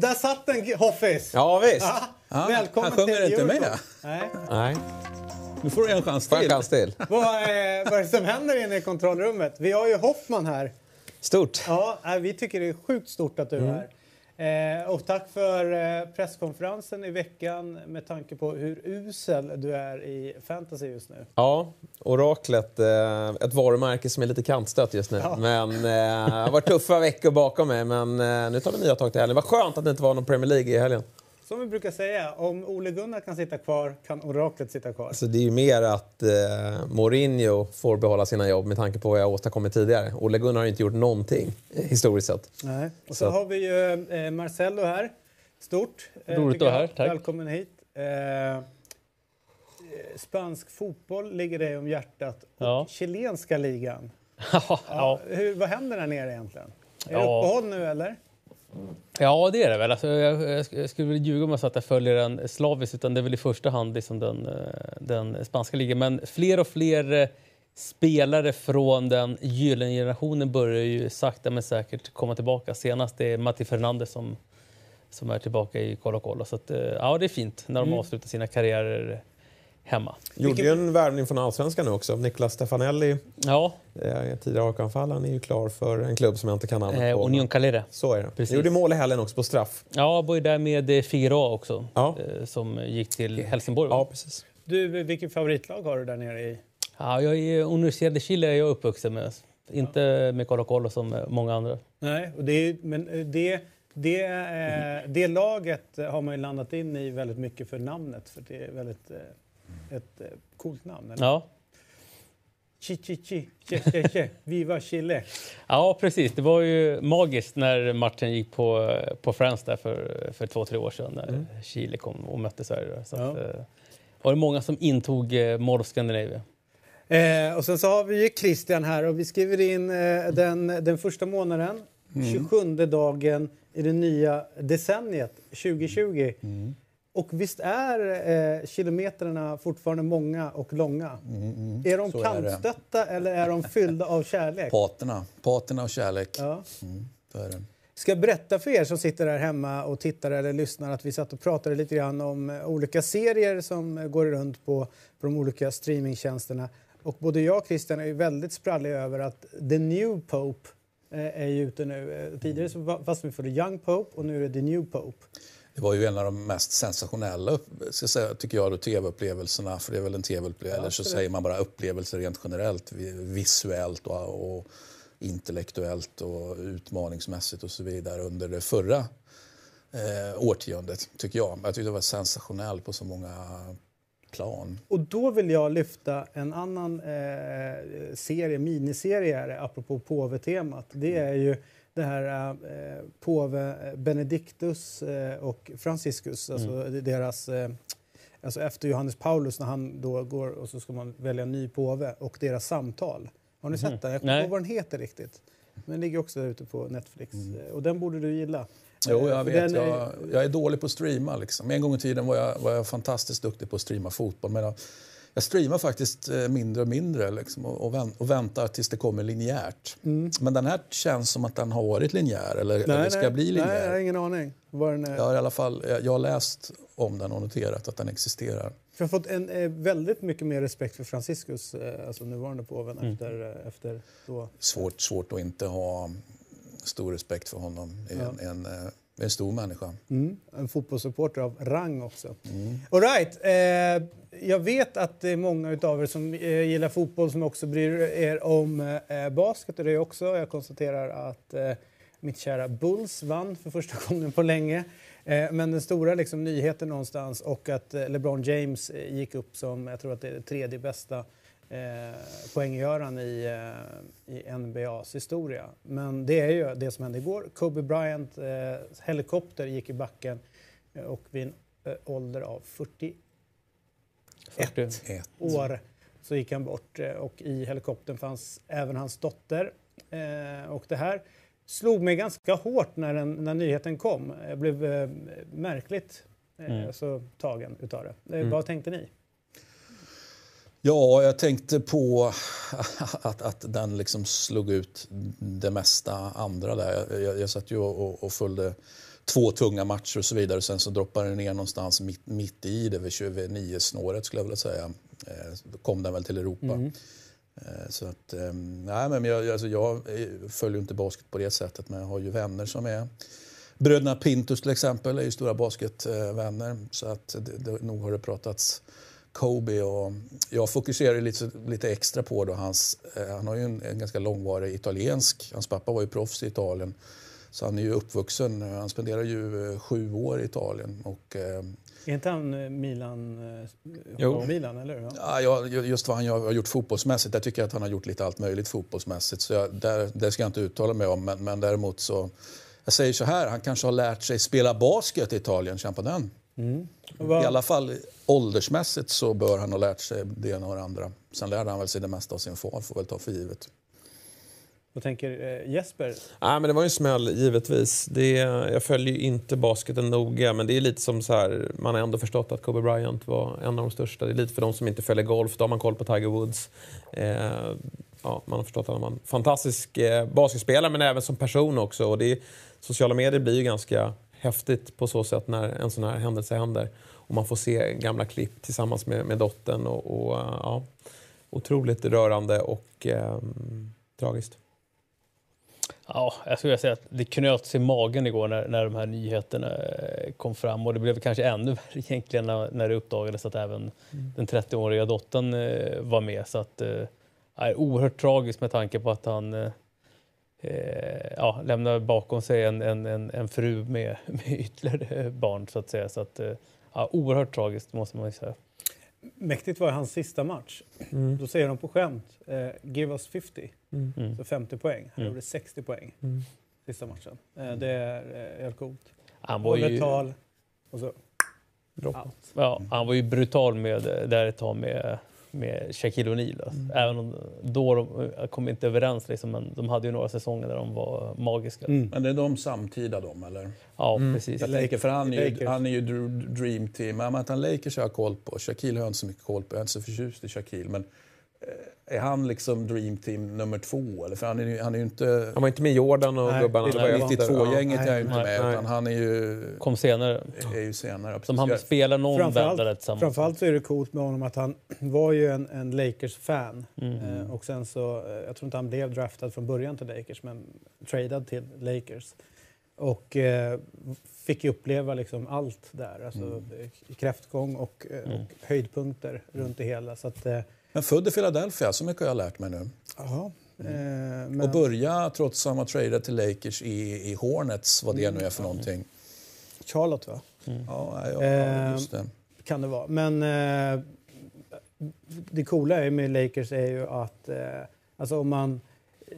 Där satt den Hoffis! Ja, visst. Ja, Ja, Välkommen han sjunger till inte med. Nej. Nej, Nu får du en chans till. chans till. Vad, är, vad är det som händer inne i kontrollrummet? Vi har ju Hoffman här. Stort. Ja, nej, vi tycker det är sjukt stort att du är Mm. här. Eh, och tack för eh, presskonferensen i veckan med tanke på hur usel du är i fantasy just nu. Ja, Oraklet, eh, ett varumärke som är lite kantstött just nu. Ja. Men eh, det har varit tuffa veckor bakom mig, men eh, nu tar vi nya tag till helgen. Vad skönt att det inte var någon Premier League i helgen. Som vi brukar säga, om Ole Gunnar kan sitta kvar kan oraklet sitta kvar. Alltså, det är ju mer att eh, Mourinho får behålla sina jobb med tanke på vad jag åstadkommit tidigare. Ole Gunnar har inte gjort någonting eh, historiskt sett. Nej. Och så, Så. har vi ju eh, Marcello här. Stort. eh, Roligt att vara här, tack. Välkommen hit. Eh, eh, spansk fotboll ligger dig om hjärtat. Och Ja. chilenska ligan. ja, Ja. Hur, vad händer där nere egentligen? Är det Ja. uppehåll nu eller? Ja, det är det väl. Alltså, jag, jag, sk- jag skulle väl ljuga om jag sa att jag följer den slaviskt, utan det är väl i första hand liksom den, eh, den spanska ligan. Men fler och fler eh, spelare från den gyllene generationen börjar ju sakta men säkert komma tillbaka. Senast är Mati Fernandes som, som är tillbaka i Colo Colo. Så att, eh, ja, det är fint när de avslutar sina karriärer hemma. Gjorde ju en värvning från Allsvenskan nu också. Niklas Stefanelli, Ja, eh, tidigare AIK-anfallaren, är ju klar för en klubb som jag inte kan namnet eh, på. Union Calera. Så är det. Precis. Gjorde mål i helgen också på straff. Ja, var ju där med eh, Figueroa också, Ja. eh, som gick till Helsingborg. va? Ja, precis. Du, vilket favoritlag har du där nere i? Ja, jag är Universidad de Chile är jag uppvuxen med. Inte med Colo Colo som många andra. Nej, och det, är- men det, det, eh, det laget har man ju landat in i väldigt mycket för namnet. För det är väldigt eh, ett eh, coolt namn. Eller? Ja. Chi, chi, chi, che, che, che. Viva Chile! ja, precis. Det var ju magiskt när matchen gick på, på Friends där för, för två, tre år sedan när Chile kom och mötte Sverige. Så Ja. att, eh, var det många som intog eh, of Scandinavia. Eh, och sen så har vi ju Christian här och vi skriver in eh, den, den första månaden, 27 dagen i det nya decenniet 2020. Och visst är eh, kilometrarna fortfarande många och långa? Är de Så är det. kantstötta eller är de fyllda av kärlek? Paterna. Paterna och kärlek. Ja. Är det. Ska jag berätta för er som sitter där hemma och tittar eller lyssnar att vi satt och pratade lite grann om eh, olika serier som eh, går runt på, på de olika streamingtjänsterna. Och både jag och Christian är väldigt spralliga över att The New Pope eh, är ute nu. Eh, Tidigare så fastnade vi för The Young Pope och nu är det The New Pope. Det var ju en av de mest sensationella ska säga, tycker jag, tv-upplevelserna. För det är väl en tv-upplevelse. Eller så säger man bara upplevelser rent generellt. vi- Visuellt och, och intellektuellt och utmaningsmässigt och så vidare under det förra eh, årtiondet, tycker jag. Jag tyckte det var sensationellt på så många plan. Och då vill jag lyfta en annan eh, serie, miniserie här, apropå påvetemat. Det är ju det här eh, påve Benedictus eh, och Franciscus, alltså deras eh, Alltså efter Johannes Paulus när han då går och så ska man välja en ny påve och deras samtal. Har ni sett den? Jag kommer inte ihåg vad den heter riktigt. Men den ligger också ute på Netflix. Eh, Och den borde du gilla. Jo, Eh, jag för vet. den Jag, jag är dålig på att streama. Liksom. En gång i tiden var jag, var jag fantastiskt duktig på att streama fotboll. Men jag, jag streamar faktiskt eh, mindre och mindre liksom, och, och, vänt, och väntar tills det kommer linjärt. Men den här känns som att den har varit linjär eller, eller ska bli nej, linjär. jag har ingen aning. Var den är. Jag har i alla fall jag, jag har läst om den och noterat att den existerar. Jag har fått en, eh, väldigt mycket mer respekt för Franciscus, eh, alltså nuvarande påven, efter, eh, efter då. Svårt, svårt att inte ha stor respekt för honom. Det är en, en, en stor människa. Mm, en fotbollssupporter av rang också. All right. Eh, jag vet att det är många av er som eh, gillar fotboll som också bryr er om eh, basket och det är också. Jag konstaterar att eh, mitt kära Bulls vann för första gången på länge. Eh, men den stora liksom, nyheten någonstans och att eh, LeBron James eh, gick upp som, jag tror att det är det tredje bästa eh, poänggöraren i, eh, i NBAs historia. Men det är ju det som hände igår. Kobe Bryant, eh, helikopter gick i backen eh, och vid en eh, ålder av 41 40. Ett. år så gick han bort eh, och i helikoptern fanns även hans dotter. Och det här slog mig ganska hårt när, den, när nyheten kom. Jag blev märkligt eh, så tagen utav det. Eh, Vad tänkte ni? Ja, jag tänkte på att, att den liksom slog ut det mesta andra där. Jag, jag, jag satt ju och, och följde två tunga matcher och så vidare. Sen så droppade den ner någonstans mitt, mitt i det, vid 29-snåret skulle jag vilja säga. Eh, då kom den väl till Europa. Mm. Eh, så att, eh, nej, men jag, alltså jag följer inte basket på det sättet, men jag har ju vänner som är Bröderna Pintus till exempel är ju stora basketvänner. Så att det, det, nog har det pratats Kobe och jag fokuserar lite, lite extra på då hans, eh, han har ju en, en, ganska långvarig italiensk, hans pappa var ju proffs i Italien. Så han är ju uppvuxen, han spenderar ju eh, sju år i Italien. Och, eh, är inte han Milan, jo. Milan eller? Ja, jag, just vad han har gjort fotbollsmässigt, jag tycker att han har gjort lite allt möjligt fotbollsmässigt. Så jag, där, det ska jag inte uttala mig om, men, men däremot så jag säger så här, han kanske har lärt sig spela basket i Italien, känn på den. Mm. I alla fall åldersmässigt så bör han ha lärt sig det ena och det andra. Sen lärde han väl sig det mesta av sin far, får väl ta för givet. Vad tänker eh, Jesper? Ja, men det var ju en smäll, givetvis. Det, jag följer ju inte basketen noga, men det är lite som så här, man har ändå förstått att Kobe Bryant var en av de största. Det är lite för de som inte följer golf, då har man koll på Tiger Woods. Eh, ja, man har förstått att han var en fantastisk eh, basketspelare, men även som person också. Och det sociala medier blir ju ganska häftigt på så sätt när en sån här händelse händer. Och man får se gamla klipp tillsammans med, med dottern. Och, och ja, otroligt rörande och eh, tragiskt. Ja, jag skulle säga att det knöts i magen igår när, när de här nyheterna eh, kom fram och det blev kanske ännu värre egentligen när, när det uppdagades att även mm. den 30-åriga dottern eh, var med. Så att, eh, är oerhört tragiskt med tanke på att han eh, ja, lämnar bakom sig en, en, en, en fru med, med ytterligare barn så att säga. Så att, eh, ja, oerhört tragiskt måste man ju säga. Mäktigt var hans sista match. Mm. Då säger de på skämt, eh, give us 50. Mm. mm. Så 50 poäng. Han mm. gjorde 60 poäng mm. sista matchen. Eh, det är eh, helt coolt. Han var ju... tal och så... Ja, han var ju brutal med, där ett tag med med Shaquille O'Neal. Alltså. Mm. Även om då de kom inte överens, liksom, men de hade ju några säsonger där de var magiska. Mm. Men det är de samtida de, eller? Ja, mm. precis. Jag tänker, för han är ju, han är ju dream team. Men att han Lakers har jag koll på. Shaquille har jag inte så mycket koll på. Jag är inte så förtjust i Shaquille. Men är han liksom Dream Team nummer två? Eller? För han, är ju, han är ju inte... Han var inte med Jordan och nej, gubbarna. 92-gänget är ju inte med. Nej. Utan han är ju... Kom senare. Är ju senare. Som han spelar någon framförallt, tillsammans. Framförallt så är det coolt med honom att han var ju en, en Lakers-fan. Mm. Eh, och sen så, eh, jag tror inte han blev draftad från början till Lakers, men tradad till Lakers. Och eh, fick uppleva liksom allt där. Alltså mm. kräftgång och, eh, mm. och höjdpunkter runt det hela. Så att, eh, men född i Philadelphia, så mycket har jag lärt mig nu. Aha. Mm. Eh, men... Och börja, trots att han var tradad till Lakers, i, i Hornets, vad det mm. nu är för någonting. Charlotte, va? Mm. Ja, ja, ja, just det. Kan det vara. Men eh, det coola med Lakers är ju att eh, alltså om man eh,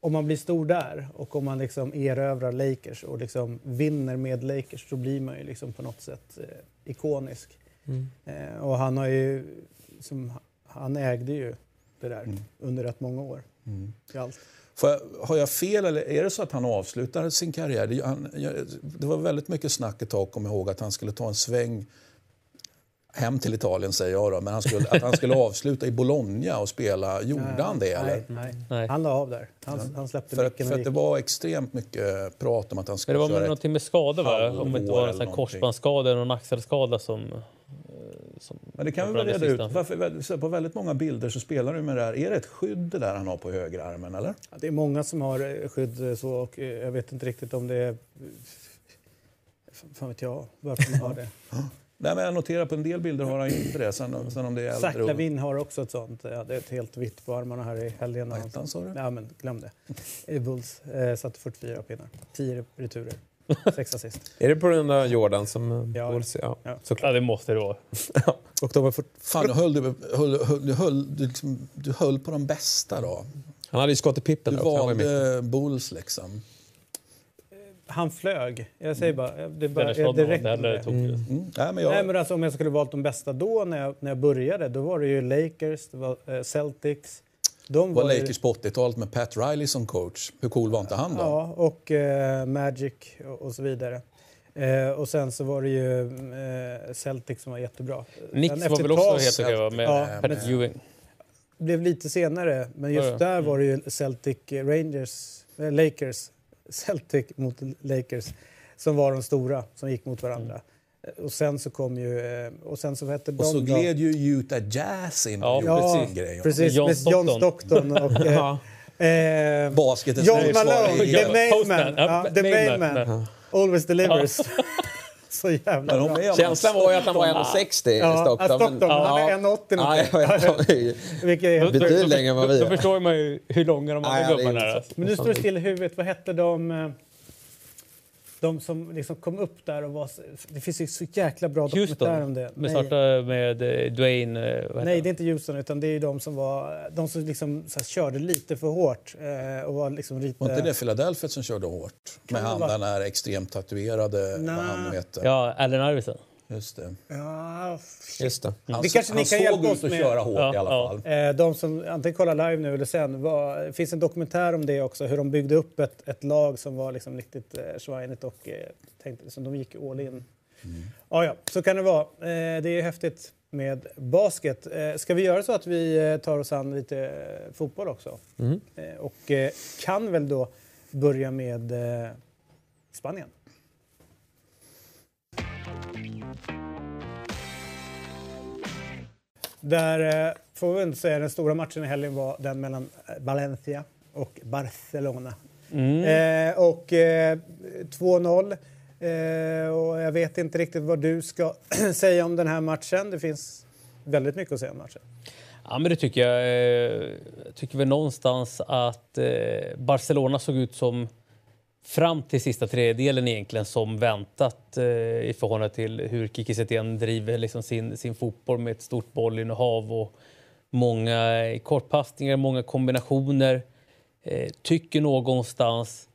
om man blir stor där och om man liksom erövrar Lakers och liksom vinner med Lakers så blir man ju liksom på något sätt eh, ikonisk. Mm. Eh, och han har ju som, han ägde ju det där mm. under rätt många år. Mm. allt. Jag, har jag fel eller är det så att han avslutar sin karriär? Det, han, det var väldigt mycket snack ett tag, kom ihåg, att han skulle ta en sväng hem till Italien säger jag då, men han skulle, att han skulle avsluta i Bologna och spela. Gjorde han det? Eller? Nej, nej. han la av där. Han, ja. han släppte för, att, för att det var extremt mycket prat om att han skulle köra Det var någonting med skada va? Om det inte var en korsbandsskada eller någon axelskada som men det kan vi väl reda ut. Varför, på väldigt många bilder så spelar du med det här. Är det ett skydd det där han har på högerarmen eller? Ja, det är många som har eh, skydd eh, så och eh, jag vet inte riktigt om det är... Fan vet jag varför man har det. Nej, men jag noterar på en del bilder har han inte det. Sen, sen om det är Zach Lavin har också ett sånt. Ja, det är ett helt vitt på armarna här i helgen. Vad hette han sa du? Ja, men glöm det. I Bulls. Eh, satte 44 pinnar. 10 returer. Sex assist. är det på den där Jordan som... Ja, Bulls, ja. Ja. ja, det måste det vara. och de var för... Fan, du höll, du, höll, höll, du, höll, du, liksom, du höll på de bästa då. Han hade ju skott i Pippen. Du valde Bulls liksom. Han flög. Jag säger bara... Det, bara, det, det räckte med det. Mm. Mm. Nej, men jag... Nej, men alltså, om jag skulle valt de bästa då, när jag, när jag började, då var det ju Lakers, det var uh, Celtics, de var, var Lakers på 80-talet med Pat Riley som coach. Hur cool var inte han då? Ja, och uh, Magic och, och, så vidare. Uh, och sen så var det ju uh, Celtic som var jättebra. Knicks var väl också helt okej med ja, Pat Ewing? blev lite senare, men just ja, där var det ju Celtic Rangers, Lakers, Celtic mot Lakers. som var de stora, som gick mot varandra. Och sen så kom ju... eh, Och sen så hette Och så då- gled ju Utah Jazz in och Ja, gjorde Ja, sin grej. precis. John med John Stockton. Stockton och... Eh, eh, Basketens John. Malone, Ja. the main Postman. man. Ja, Ja, the main main man. man. Always delivers. så jävla bra. är Känslan var ju att han var 1,60 Ja, Stockton. Stockton. men- Han är Ja. 1,80 Ja, någonting. Vilket är Betydligt längre än vad vi Då är. förstår man ju hur långa de andra gubbarna är. Men nu står det still i huvudet. Vad hette de? De som liksom kom upp där och var... Det finns ju så jäkla bra dokumentärer om Houston, det. med, Nej. starta med eh, Dwayne... eh, Nej, det är inte Houston, utan det är de som var... De som liksom så här, körde lite för hårt eh, och var liksom lite... Var inte det Philadelphia som körde hårt? Med han den här extremt tatuerade, Nej. vad han heter. Ja, Allen Iverson. Just det. Ja, Just det. Han, Det kanske han ni kan såg hjälpa ut oss att med. köra hårt Ja, i alla ja. fall. Eh, De som antingen kollar live nu eller sen, var, det finns en dokumentär om det också, hur de byggde upp ett, ett lag som var liksom riktigt eh, svajigt och eh, tänkte, liksom, de gick all in. Ja, ja, så kan det vara. Eh, det är häftigt med basket. Eh, ska vi göra så att vi eh, tar oss an lite eh, fotboll också? Eh, och eh, kan väl då börja med eh, Spanien. Där eh, får vi inte säga den stora matchen i helgen var den mellan eh, Valencia och Barcelona. Eh, och eh, 2-0. Eh, och jag vet inte riktigt vad du ska säga om den här matchen. Det finns väldigt mycket att säga om matchen. Ja, men det tycker jag. Eh, Jag tycker väl någonstans att eh, Barcelona såg ut som fram till sista tredjedelen egentligen som väntat eh, i förhållande till hur Kiki Setien driver liksom sin, sin fotboll med ett stort bollinnehav och många kortpassningar, många kombinationer. Eh, tycker någonstans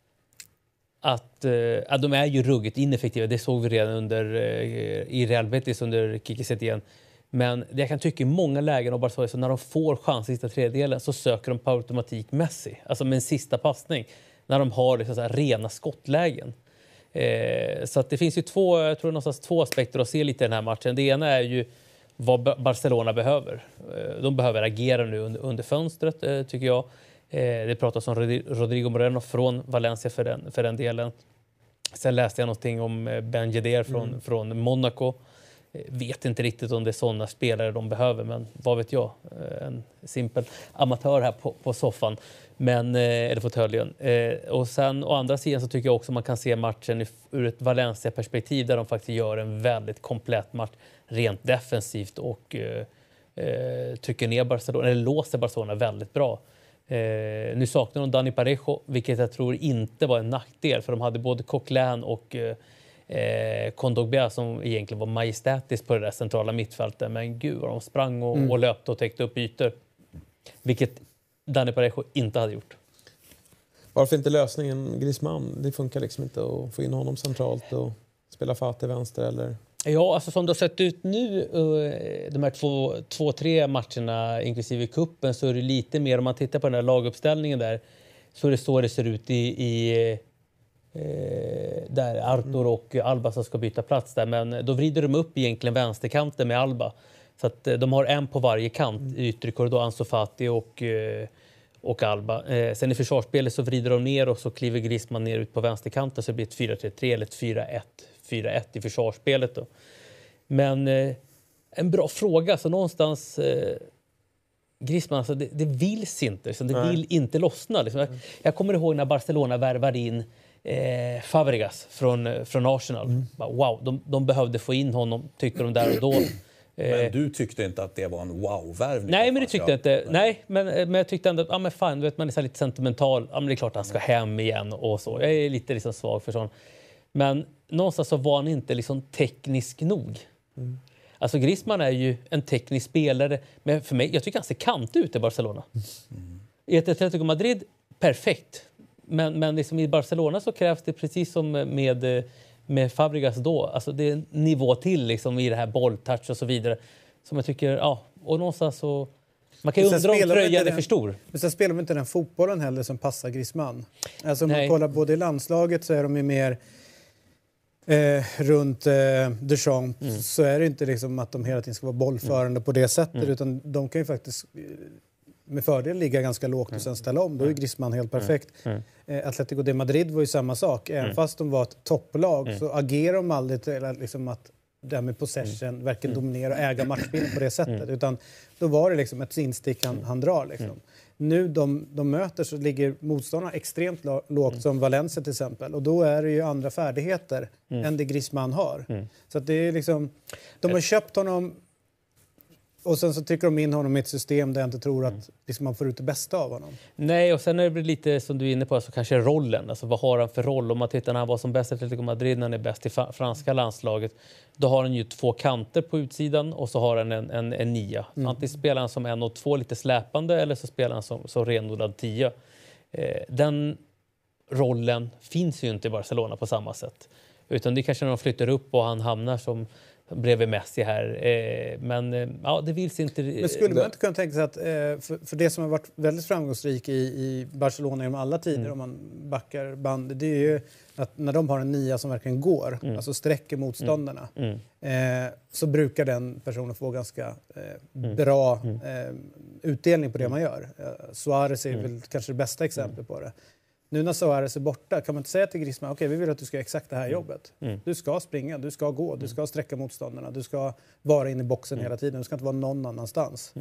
att, eh, att de är ju ruggigt ineffektiva. Det såg vi redan under, eh, i Real Betis under Kiki Setien. Men det jag kan tycka i många lägen av Barcelona, så när de får chans i sista tredjedelen så söker de på automatik Messi. Alltså med en sista passning. När de har liksom så här rena skottlägen. Eh, så det finns ju två, jag tror någonstans två aspekter att se lite i den här matchen. Det ena är ju vad Ba- Barcelona behöver. Eh, de behöver agera nu under, under fönstret, eh, tycker jag. Eh, det pratas om Rodrigo Moreno från Valencia för den, för den delen. Sen läste jag någonting om Ben Yedder från, från Monaco. Vet inte riktigt om det är sådana spelare de behöver, men vad vet jag? En simpel amatör här på, på soffan, men, eh, eller fåtöljen. Eh, Och sen å andra sidan så tycker jag också man kan se matchen ur ett Valencia-perspektiv där de faktiskt gör en väldigt komplett match rent defensivt och eh, trycker ner Barcelona, eller låser Barcelona väldigt bra. Eh, nu saknar de Dani Parejo, vilket jag tror inte var en nackdel för de hade både Coquelin och eh, Kondogbia som egentligen var majestätiskt på det centrala mittfältet. Men gud vad de sprang och, och löpte och täckte upp ytor. Vilket Dani Parejo inte hade gjort. Varför inte lösningen Griezmann? Det funkar liksom inte att få in honom centralt och spela Fatih vänster eller... Ja, alltså som det har sett ut nu, eh, de här två, två tre matcherna inklusive kuppen så är det lite mer, om man tittar på den här laguppställningen där, så är det så det ser ut i, i eh, där Artur och Alba som ska byta plats där. Men då vrider de upp egentligen vänsterkanten med Alba. Så att eh, de har en på varje kant i yttre korridor, Ansu Fati och, eh, och Alba. Eh, sen i försvarsspelet så vrider de ner och så kliver Griezmann ner ut på vänsterkanten så det blir ett 4-3-3 eller ett 4-1. 4-1 i försvarsspelet. Då. Men en bra fråga. Så någonstans... Griezmann, alltså det, det vills inte. Liksom, det Nej. vill inte lossna. Liksom. Jag, jag kommer ihåg när Barcelona värvade in eh, Fabregas från, från Arsenal. Bara, Wow, de, de behövde få in honom, tyckte de där och då. Eh, Men du tyckte inte att det var en wow-värvning? Nej, men det tyckte jag inte. Nej. Men, men jag tyckte ändå att ja, men fan, du vet, man är så lite sentimental. Ja, men det är klart att han ska hem igen och så. Jag är lite liksom svag för sånt. Men någonstans så var han inte liksom teknisk nog. Alltså Griezmann är ju en teknisk spelare, men för mig, jag tycker han ser kantig ut i Barcelona. I ett Atletico Madrid, perfekt. Men, men liksom i Barcelona så krävs det precis som med, med Fabregas då, alltså det är en nivå till liksom i det här bolltouch och så vidare. Som jag tycker, ja, och någonstans så... Man kan ju undra om tröjan är för stor. Men sen spelar de inte den fotbollen heller som passar Griezmann. Alltså om Nej. man kollar både i landslaget så är de ju mer eh, runt eh, Deschamps Mm. så är det inte liksom att de hela tiden ska vara bollförande på det sättet Mm. utan de kan ju faktiskt eh, med fördel ligga ganska lågt och sen ställa om. Då är Griezmann helt perfekt. Eh, Atletico de Madrid var ju samma sak. Även fast de var ett topplag så agerar de aldrig till att, liksom att det här med possession, verkligen dominera och äga matchbilden på det sättet. Utan då var det liksom ett instick han, han drar. Liksom. Nu de, de möter så ligger motståndarna extremt lågt som Valencia till exempel. Och då är det ju andra färdigheter än det Griezmann har. Så att det är liksom, de har köpt honom och sen så trycker de in honom i ett system där jag inte tror att liksom, man får ut det bästa av honom. Nej, och sen är det lite som du är inne på, alltså kanske rollen. Alltså vad har han för roll? Om man tittar när han var som bäst i Atletico Madrid, när han är bäst i franska landslaget, då har han ju två kanter på utsidan och så har han en, en, en nia. Antingen spelar han som en och två lite släpande eller så spelar han som, som renodlad tia. Eh, den rollen finns ju inte i Barcelona på samma sätt. Utan det är kanske när de flyttar upp och han hamnar som bredvid Messi här. Eh, men eh, ja, det vill inte... Men skulle man inte kunna tänka sig att, eh, för, för det som har varit väldigt framgångsrikt i, i Barcelona genom alla tider, om man backar band, det är ju att när de har en nia som verkligen går, alltså sträcker motståndarna, eh, så brukar den personen få ganska eh, bra eh, utdelning på det man gör. Suarez är väl kanske det bästa exemplet på det. Nu när Suarez är borta, kan man inte säga till Griezmann okej vi vill att du ska göra exakt det här jobbet. Du ska springa, du ska gå, du ska sträcka motståndarna, du ska vara inne i boxen hela tiden, du ska inte vara någon annanstans.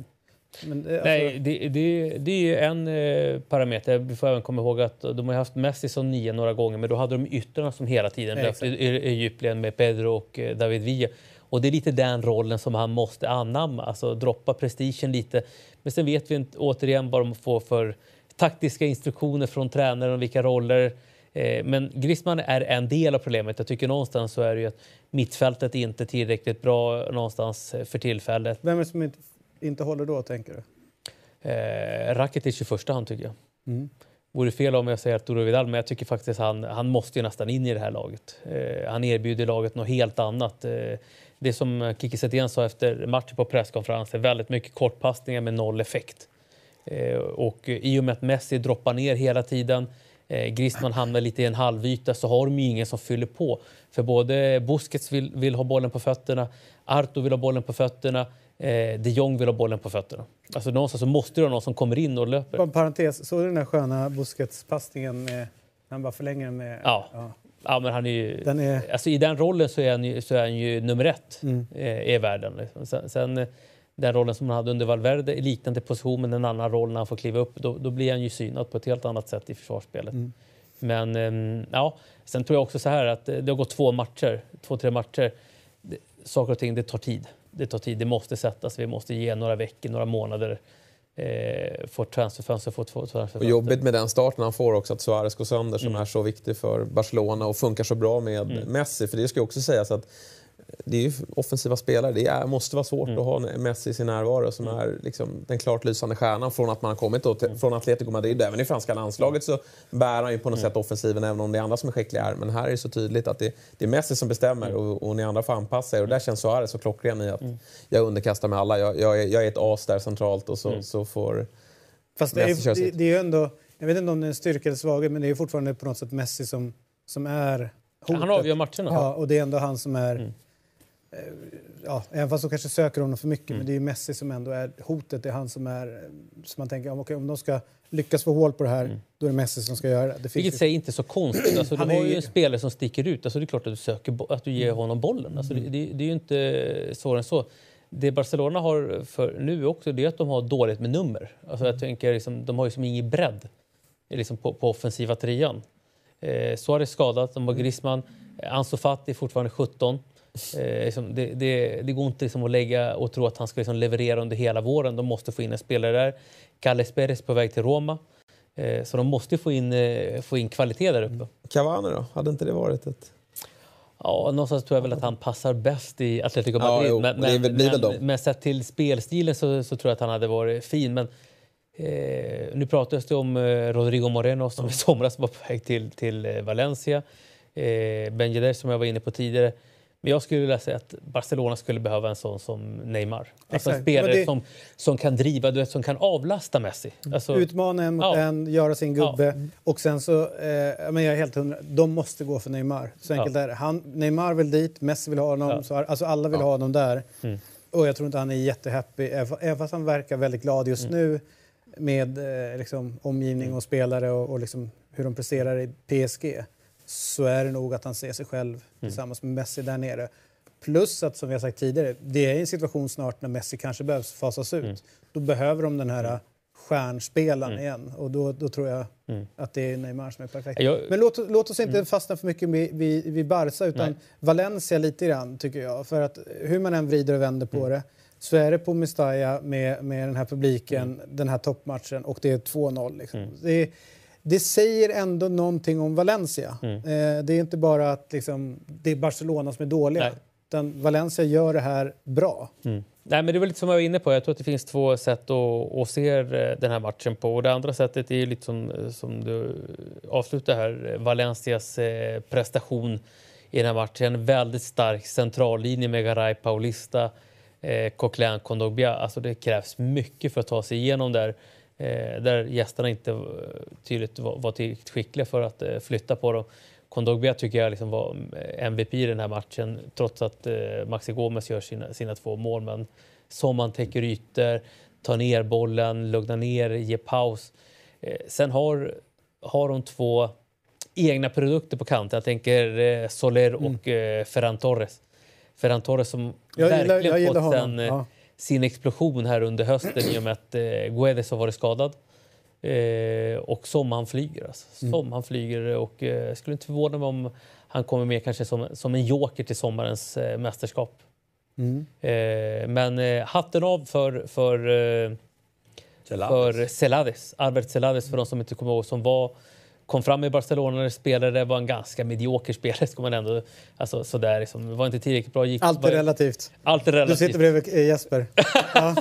Men, eh, alltså, Nej, det, det, det är ju en eh, parameter. Vi får även komma ihåg att de har haft Messi som nia några gånger men då hade de yttrarna som hela tiden löpte i, djupled med Pedro och eh, David Villa. Och det är lite den rollen som han måste anamma, alltså droppa prestigen lite. Men sen vet vi inte återigen vad de får för taktiska instruktioner från tränaren och vilka roller. Eh, men Griezmann är en del av problemet. Jag tycker någonstans så är det ju att mittfältet är inte tillräckligt bra någonstans eh, för tillfället. Vem är det som inte, inte håller då, tänker du? Eh, Rakitic i första hand tycker jag. Mm. Vore fel om jag säger Arturo Vidal, men jag tycker faktiskt han, han måste ju nästan in i det här laget. Eh, han erbjuder laget något helt annat. Eh, det som Kiki Setien sa efter matchen på presskonferensen, väldigt mycket kortpassningar med noll effekt. Eh, och i och med att Messi droppar ner hela tiden, eh, Griezmann hamnar lite i en halvyta så har de ju ingen som fyller på. För både Busquets vill, vill ha bollen på fötterna, Arto vill ha bollen på fötterna, eh, de Jong vill ha bollen på fötterna. Alltså någonstans så måste det vara någon som kommer in och löper. Bara en parentes, såg du den där sköna Busquets-passningen när han bara förlänger den med... Ja. Ja, men han är ju, Den är- alltså, I den rollen så är han ju, så är han ju nummer ett Mm. eh, i världen. Liksom. Sen, sen den rollen som han hade under Valverde i liknande position men en annan roll när han får kliva upp, då, då blir han ju synad på ett helt annat sätt i försvarsspelet. Mm. Men ehm, ja, sen tror jag också så här att eh, det har gått två matcher, två, tre matcher. Det, saker och ting, det tar tid. Det tar tid, det måste sättas, vi måste ge några veckor, några månader. Eh, få transferfönster, få två Och transferfönster. jobbigt med den starten han får också, att Suarez går sönder som Mm. är så viktig för Barcelona och funkar så bra med Messi. För det ska också sägas att det är ju offensiva spelare. Det är, måste vara svårt Mm. att ha Messi i sin närvaro som är liksom den klart lysande stjärnan från att man har kommit då till, Mm. från Atletico Madrid. Även i franska landslaget så bär han ju på något Mm. sätt offensiven även om det är andra som är skickliga. Men här är det så tydligt att det, det är Messi som bestämmer Mm. och, och ni andra får anpassa er. Och där känns Suarez så klockren i att jag underkastar mig alla. Jag, jag, är, jag är ett as där centralt och så, Mm. så får... Fast Messi är, det, sitt. det är ju ändå, jag vet inte om det är en styrka eller svaghet, men det är fortfarande på något sätt Messi som, som är hotet. Han avgör matcherna. Ja, och det är ändå han som är... Mm. Eh, Ja, även fast de kanske söker honom för mycket, men det är Messi som ändå är hotet. Det är han som är... Som man tänker, om, okej, om de ska lyckas få hål på det här, då är det Messi som ska göra det. det Vilket ju- säger inte så konstigt. Alltså, du har är ju en spelare som sticker ut. Alltså, det är klart att du, söker, att du ger honom bollen. Alltså, det, det, det är ju inte svårare än så. Det Barcelona har för nu också det är att de har dåligt med nummer. Alltså, jag tänker, liksom, de har ju som ingen bredd liksom, på, på offensiva trian. Eh, Suarez skadad, de har Griezmann. Eh, Ansu Fati är fortfarande 17. Eh, liksom, det, det, det går inte liksom, att lägga och tro att han ska liksom, leverera under hela våren. De måste få in en spelare där. Carles Perez på väg till Roma. Eh, så de måste få in, eh, få in kvalitet där uppe. Cavani då? Hade inte det varit ett... Ja, någonstans tror jag väl att han passar bäst i Atletico Ja, Madrid. jo, men, väl men, de. men sett till spelstilen så, så tror jag att han hade varit fin. Men eh, nu pratas det om eh, Rodrigo Moreno som i somras var på väg till, till eh, Valencia. Eh, Ben Yedder som jag var inne på tidigare. Men jag skulle vilja säga att Barcelona skulle behöva en sån som Neymar. Alltså en spelare det- som, som kan driva, du vet, som kan avlasta Messi. Alltså, Utmana en mot Ja. en, göra sin gubbe. Och sen så, eh, men jag är helt hundra, de måste gå för Neymar. Så enkelt är det. Han, Neymar vill dit, Messi vill ha honom, Ja. så, alltså alla vill ha honom där. Och jag tror inte han är jättehappy, även fa- även fast han verkar väldigt glad just nu. med eh, liksom, omgivning och spelare och, och liksom, hur de presterar i PSG så är det nog att han ser sig själv mm. tillsammans med Messi där nere. Plus att, som vi har sagt tidigare, det är en situation snart när Messi kanske behövs fasas ut. Mm. Då behöver de den här mm. stjärnspelaren mm. igen och då, då tror jag mm. att det är Neymar som är perfekt. Jag... Men låt, låt oss inte mm. fastna för mycket vid, vid, vid Barca utan Nej. Valencia lite grann tycker jag. För att hur man än vrider och vänder på det så är det på Mestalla med, med den här publiken, den här toppmatchen och det är 2-0. Liksom. Det, det, säger ändå någonting om Valencia. Mm. Eh, det är inte bara att liksom, det är Barcelona som är dåliga. Nej. Utan Valencia gör det här bra. Mm. Nej, men det var lite som jag var inne på. Jag tror att det finns två sätt att, att se eh, den här matchen på. Och det andra sättet är lite som, som du avslutar här. Valencias eh, prestation i den här matchen. Väldigt stark centrallinje med Garay Paulista eh, Coquelin Kondogbia. Alltså det krävs mycket för att ta sig igenom där. Eh, där gästerna inte eh, tydligt var, var tillräckligt skickliga för att eh, flytta på dem. Kondogbia tycker jag liksom var MVP i den här matchen trots att Maxi Gomes gör sina, sina två mål. Men som man täcker ytor, tar ner bollen, lugnar ner, ger paus. Sen har, har de två egna produkter på kanten. Jag tänker Soler och mm. Ferran Torres. Ferran Torres som jag verkligen gillar, fått sen, eh, ja. Sin explosion här under hösten i och med att eh, Guedes har varit skadad. Eh, och som han flyger. Alltså. Som mm. han flyger och eh, skulle inte förvåna mig om han kommer med kanske som, som en joker till sommarens eh, mästerskap. Mm. Eh, men eh, hatten av för, för, eh, för Celades. Albert Celades, för de som inte kommer ihåg, som var kom fram i Barcelona när spelade, var en ganska medioker spelare. Ska man ändå, alltså, sådär, liksom, var inte tillräckligt bra. Gick, allt är relativt. Allt är relativt. Du sitter bredvid Jesper. ja.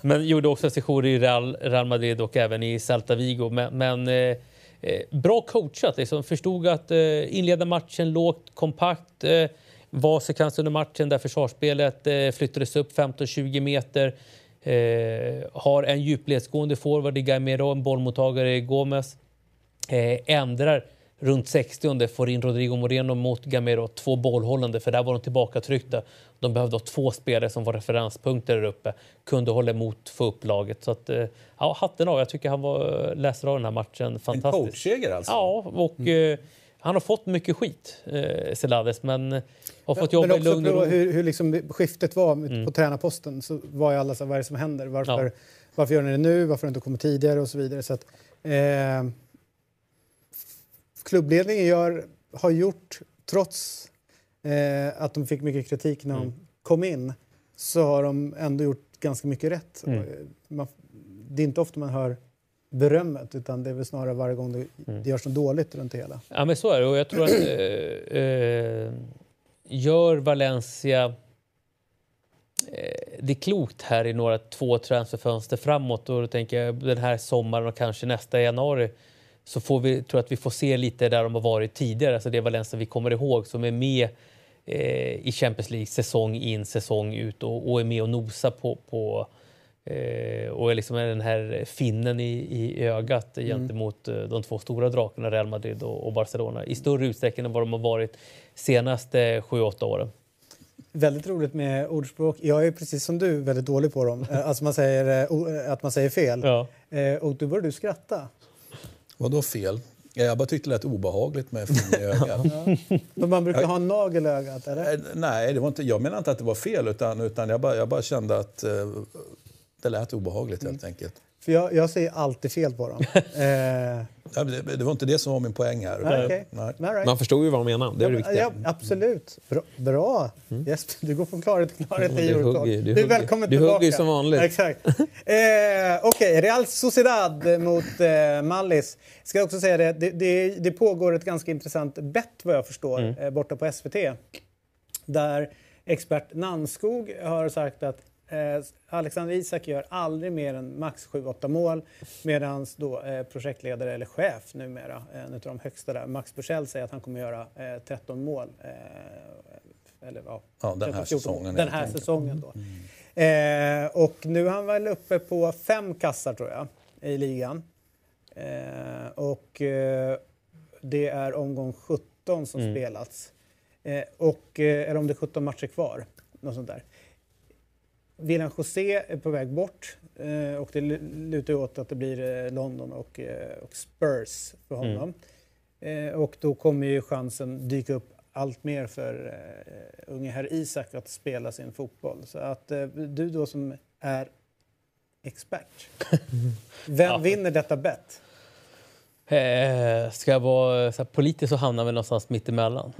Men gjorde också sessioner i Real, Real, Madrid och även i Celta Vigo. Men, men eh, eh, bra coachat. Liksom. Förstod att eh, inleda matchen lågt, kompakt. Eh, var sekvens under matchen där försvarsspelet eh, flyttades upp 15-20 meter. Eh, har en djupledsgående forward i Gaimero, en bollmottagare i Gomes eh, ändrar runt 60 får in Rodrigo Moreno mot Gamero, två bollhållande för där var de tillbakatryckta. De behövde ha två spelare som var referenspunkter där uppe, kunde hålla emot, få upp laget. Så att, eh, ja, hatten av, jag tycker han var, läser av den här matchen fantastiskt. En coachseger alltså? Ja, och mm. eh, han har fått mycket skit, eh, Selades, men har fått jobba i lugn och ro. Hur, hur liksom skiftet var mm. på tränarposten så var ju alla så vad är det som händer? Varför, ja. varför gör ni det nu? Varför har det inte kommit tidigare? Och så vidare. Så att, eh, klubbledningen gör, har gjort, trots eh, att de fick mycket kritik när mm. de kom in, så har de ändå gjort ganska mycket rätt. Mm. Man, det är inte ofta man hör berömmet utan det är väl snarare varje gång det, mm. det görs något dåligt runt det hela. Ja men så är det och jag tror att eh, eh, gör Valencia eh, det är klokt här i några två transferfönster framåt och då tänker jag den här sommaren och kanske nästa januari så får vi, tror jag att vi får se lite där de har varit tidigare, alltså det Valencia vi kommer ihåg som är med eh, i Champions League säsong in, säsong ut och, och är med och nosar på, på eh, och är liksom den här finnen i, i ögat mm. gentemot eh, de två stora drakarna Real Madrid och, och, Barcelona i större utsträckning än vad de har varit senaste sju, åtta åren. Väldigt roligt med ordspråk. Jag är precis som du väldigt dålig på dem. Eh, alltså man säger, eh, att man säger fel. Ja. Och då börjar du skratta. Vadå fel? Jag bara tyckte det lät obehagligt med film i ögat. Man brukar ha en nagel i ögat, eller? Eh, nej, det var inte, jag menar inte att det var fel, utan, utan jag, bara, jag bara kände att uh, det lät obehagligt helt mm. enkelt. För jag, jag säger alltid fel på dem. eh, det, det, var inte det som var min poäng här. Nej, okay. Nej. Right. Man förstod ju vad de menade. Det är det viktiga. Ja, absolut. Bra. Bra. Mm. Yes, du går från klarhet till klarhet. Mm, du, hugger, du, du är välkommen du tillbaka. hugger som vanligt. Exakt. eh, Okej, okay. Real Sociedad mot eh, Mallis. Ska också säga det, det, det, det, pågår ett ganska intressant bett vad jag förstår mm. eh, borta på SVT. Där expert Nanskog har sagt att Eh, Alexander Isak gör aldrig mer än max 7-8 mål medan eh, projektledare eller chef numera, eh, en av de högsta där, Max Bursell säger att han kommer göra eh, 13 mål. Eller, ja, ja, den här 14, säsongen. Den här säsongen då. Mm. Och nu är han väl uppe på fem kassar tror jag i ligan. och det är omgång 17 som mm. spelats. och, eller om det är 17 matcher kvar. Något sånt där William José är på väg bort eh, och det lutar åt att det blir eh, London och, eh, och Spurs för Mm. honom. Eh, och då kommer ju chansen dyka upp allt mer för eh, unge herr Isak att spela sin fotboll. Så att eh, du då som är expert, vem Ja. vinner detta bett? Eh, ska jag vara så här, politisk så hamnar vi någonstans mitt emellan.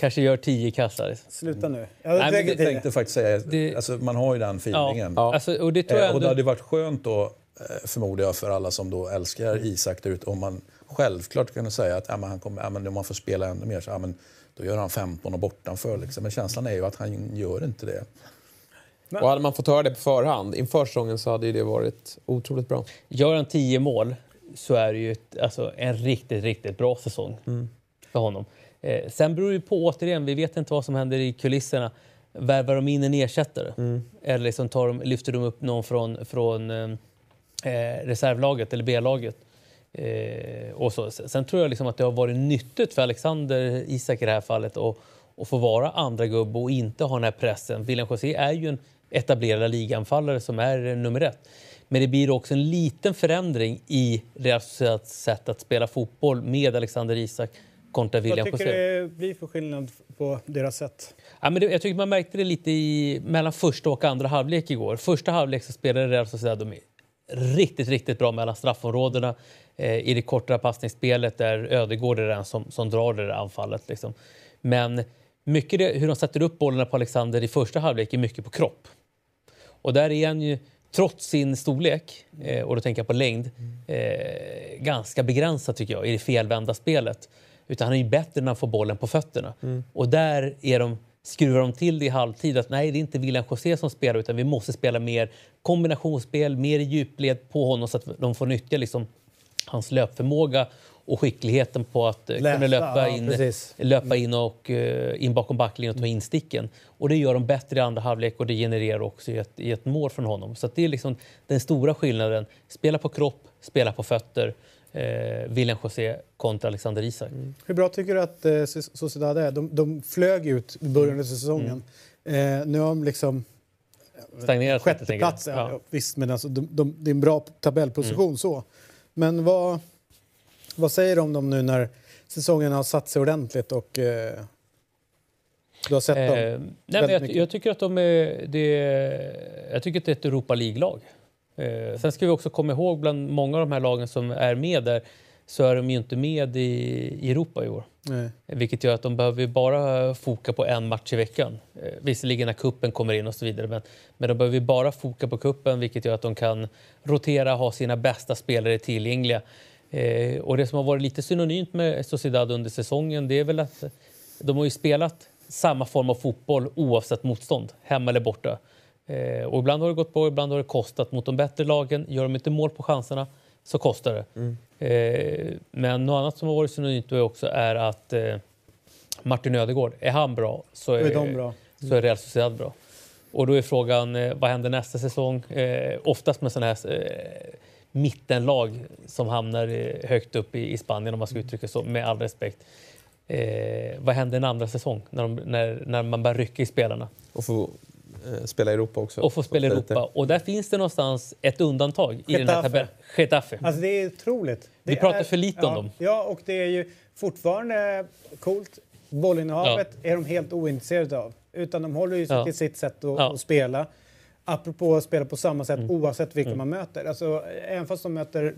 Kanske gör tio kassar. Sluta nu. Jag Nej, men till tänkte faktiskt säga, Det- alltså, man har ju den feelingen. Ja. Alltså, och det tror Eh, jag och det hade varit skönt då, eh, förmodar jag, för alla som då älskar Isak där ute, om man självklart kunde säga att ja, men han kommer, ja, men om man får spela ännu mer så ja, men då gör han 15 och bortanför. Liksom. Men känslan är ju att han gör inte det. Och hade man fått höra det på förhand inför säsongen så hade ju det varit otroligt bra. Gör han tio mål så är det ju ett, alltså, en riktigt, riktigt bra säsong för honom. Eh, sen beror det på, återigen, vi vet inte vad som händer i kulisserna. Värvar de in en ersättare? Eller liksom tar de, lyfter de upp någon från, från eh, eh, reservlaget eller B-laget? Eh, och så. Sen tror jag liksom att det har varit nyttigt för Alexander Isak i det här fallet att, att få vara andra gubb och inte ha den här pressen. William José är ju en etablerad liganfallare som är nummer ett. Men det blir också en liten förändring i Sociedads sätt att spela fotboll med Alexander Isak kontra Vad William tycker José. du det blir för skillnad på deras sätt? Ja, men det, jag tycker man märkte det lite i, mellan första och andra halvlek igår. Första halvlek så spelade Real Sociedad de är riktigt, riktigt bra mellan straffområdena eh, i det korta passningsspelet där Ödegård är den som, som drar det där anfallet. Liksom. Men mycket det, hur de sätter upp bollarna på Alexander i första halvlek är mycket på kropp. Och där är han ju, trots sin storlek, eh, och då tänker jag på längd, eh, ganska begränsad tycker jag i det felvända spelet. Utan han är ju bättre när han får bollen på fötterna. Och där är de, skruvar de till det i halvtid att nej, det är inte William José som spelar utan vi måste spela mer kombinationsspel, mer i djupled på honom så att de får nyttja liksom, hans löpförmåga och skickligheten på att eh, kunna Läsa, löpa ja, in, löpa in, och, eh, in bakom backlinjen och ta in sticken. Och det gör de bättre i andra halvlek och det genererar också i ett, i ett mål från honom. Så det är liksom den stora skillnaden. Spela på kropp, spela på fötter. Eh, William José kontra Alexander Isak. Hur bra tycker du att eh, Sociedad är? De, de flög ut i början av säsongen. Eh, nu har de liksom Stagnerat lite, tänker jag. sjätte plats. Ja. Ja. Visst, men alltså, de, de, det är en bra tabellposition så. Men vad, vad säger du om dem nu när säsongen har satt sig ordentligt och eh, du har sett Eh, dem? nej, men jag, jag tycker att de är, det, jag tycker att det är ett Europa League-lag. Eh, sen ska vi också komma ihåg bland många av de här lagen som är med där så är de ju inte med i, i Europa i år. Nej. Vilket gör att de behöver bara foka på en match i veckan. Eh, visserligen när kuppen kommer in och så vidare. Men, men de behöver bara foka på kuppen vilket gör att de kan rotera ha sina bästa spelare tillgängliga. Eh, och det som har varit lite synonymt med Sociedad under säsongen det är väl att de har ju spelat samma form av fotboll oavsett motstånd, hemma eller borta. Eh, och ibland har det gått bra, ibland har det kostat mot de bättre lagen. Gör de inte mål på chanserna så kostar det. Eh, men något annat som har varit synonymt då också är att eh, Martin Ödegård, är han bra så är, är de bra. så är Real Sociedad bra. Och då är frågan, eh, vad händer nästa säsong? Eh, oftast med sådana här eh, mittenlag som hamnar högt upp i, i Spanien om man ska uttrycka så, med all respekt. Eh, vad händer en andra säsong när, de, när, när man börjar rycka i spelarna? Och få eh, spela i Europa också. Och få spela i. Europa. Och där finns det någonstans ett undantag i den här Getafe. tabellen. Getafe. Alltså det är otroligt. Vi Det pratar är, för lite om ja, dem. Ja, och det är ju fortfarande coolt. Bollinnehavet är de helt ointresserade av. Utan de håller ju sig Ja. till sitt sätt att, Ja. Att spela. Apropå att spela på samma sätt oavsett vilka man möter. Alltså, även fast de möter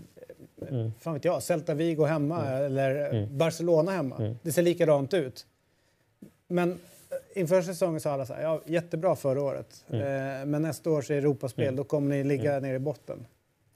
Mm. fan vet jag, Celta Vigo hemma eller Barcelona hemma. Mm. Det ser likadant ut. Men eh, inför säsongen sa alla så här, ja, jättebra förra året. Mm. Eh, men nästa års Europaspel, då kommer ni ligga nere i botten.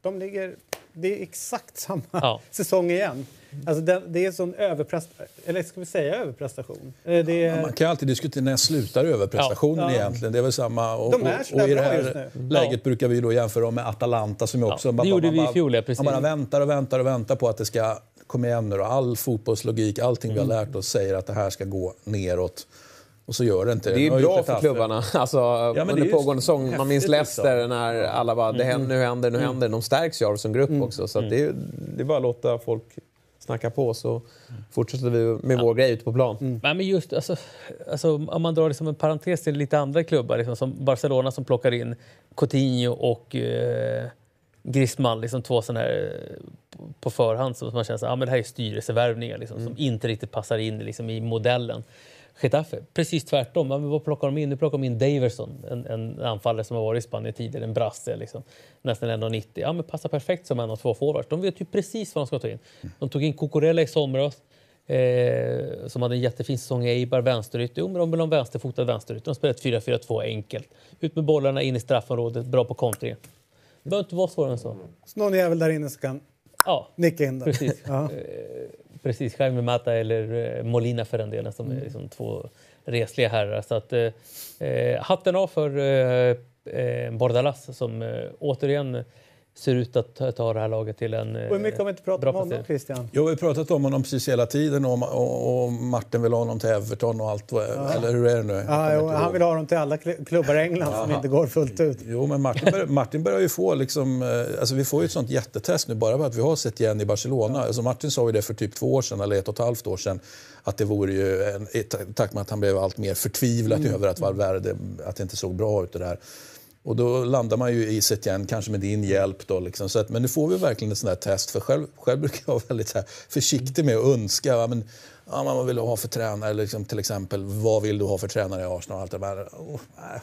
De ligger, det är exakt samma Ja. säsong igen. Alltså det, det är sån överprestation, eller ska vi säga överprestation? Eh, Det är, Man kan alltid diskutera när slutar överprestationen Ja. Ja. egentligen. Det är väl samma. Och, De är och, och i det här läget Ja. brukar vi då jämföra dem med Atalanta som Ja, också... det gjorde vi i bara- fjol, ja, precis. Man bara väntar och väntar och väntar på att det ska komma igen nu då. All fotbollslogik, allting Mm. vi har lärt oss säger att det här ska gå neråt. Och så gör det inte Det är ju ju bra för klubbarna. Alltså, men det är under pågående säsong. Man minns Leicester liksom. när alla bara det händer, nu händer, nu händer. De stärks ju av som grupp också. Så att det, är, det är bara att låta folk snackar på så fortsätter vi med vår grej ute på plan. Nej, men just, alltså, alltså, om man drar liksom en parentes till lite andra klubbar, liksom, som Barcelona som plockar in Coutinho och eh, Griezmann, liksom två sådana här eh, på förhand som man känner att ja, det här är styrelsevärvningar liksom, som inte riktigt passar in liksom, i modellen. Getafe, precis tvärtom. Men vad plockar de in? Nu plockar de in Daverson, en, en anfallare som har varit i Spanien tidigare, en brasse, liksom, nästan 1,90. Ja, men passar perfekt som en av två forwards. De vet ju precis vad de ska ta in. De tog in Cucurella i somras, eh, som hade en jättefin säsong i Eibar, vänsterytter. Jo, men de vill ha en vänsterfotad vänsterytter. De spelar ett 4-4-2 enkelt. Ut med bollarna, in i straffområdet, bra på kontringen. Det behöver inte vara svårare än så. Så någon jävel där inne som kan Ja, nicka in den. precis. Ja. Eh, precis, Jaime Mata eller eh, Molina för den delen som är liksom två resliga herrar. Så att, eh, eh, hatten av för eh, Bordalas som eh, återigen ser ut att ta- det här laget till en Och hur mycket har vi inte pratat bra om honom, placering. Christian? Jag har ju pratat om honom precis hela tiden och, och, och Martin vill ha honom till Everton och allt. vad- Eller hur är det nu? Ja, jo, han vill ha dem till alla kl- klubbar i England som inte går fullt ut. Jo, men Martin, bör, Martin börjar ju få liksom, eh, alltså vi får ju ett sånt jättetest nu bara för att vi har sett igen i Barcelona. Alltså Martin sa ju det för typ två år sedan eller ett och ett halvt år sedan att det vore ju en, takt med att han blev allt mer förtvivlad Mm. över att Valverde, att det inte såg bra ut det där. Och då landar man ju i Setien, kanske med din hjälp. Då, liksom. så att, men nu får vi verkligen ett sånt här test. För själv, själv brukar jag vara väldigt så här, försiktig med att önska. Va? Men, ja, men vad vill du ha för tränare? Eller liksom, till exempel, vad vill du ha för tränare i Arsenal? Allt det där. Oh,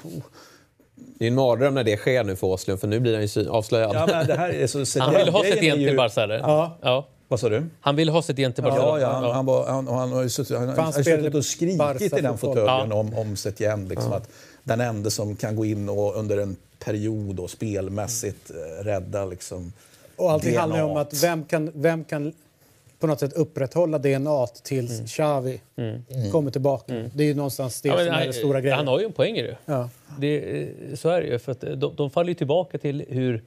oh. Det är en mardröm när det sker nu för Åslund för nu blir han ju avslöjad. Ja, men det här är så, Han vill ha är igen ju- till Barca, eller? Ja. ja. Vad sa du? Han vill ha sitt igen till Barcelona. Ja, ja, han, han, var, han, han har ju suttit, han, han har ju suttit och skrikit i den fåtöljen om, om Setien. Liksom, att den enda som kan gå in och under en period och spelmässigt eh, rädda liksom, Och allting DNA. handlar om att vem kan, vem kan på något sätt upprätthålla DNA tills Xavi kommer tillbaka. Det är ju någonstans det Ja, men som är han, den stora grejen. han har ju en poäng i det. Ja. det eh, så är det ju. För att de, de faller ju tillbaka till hur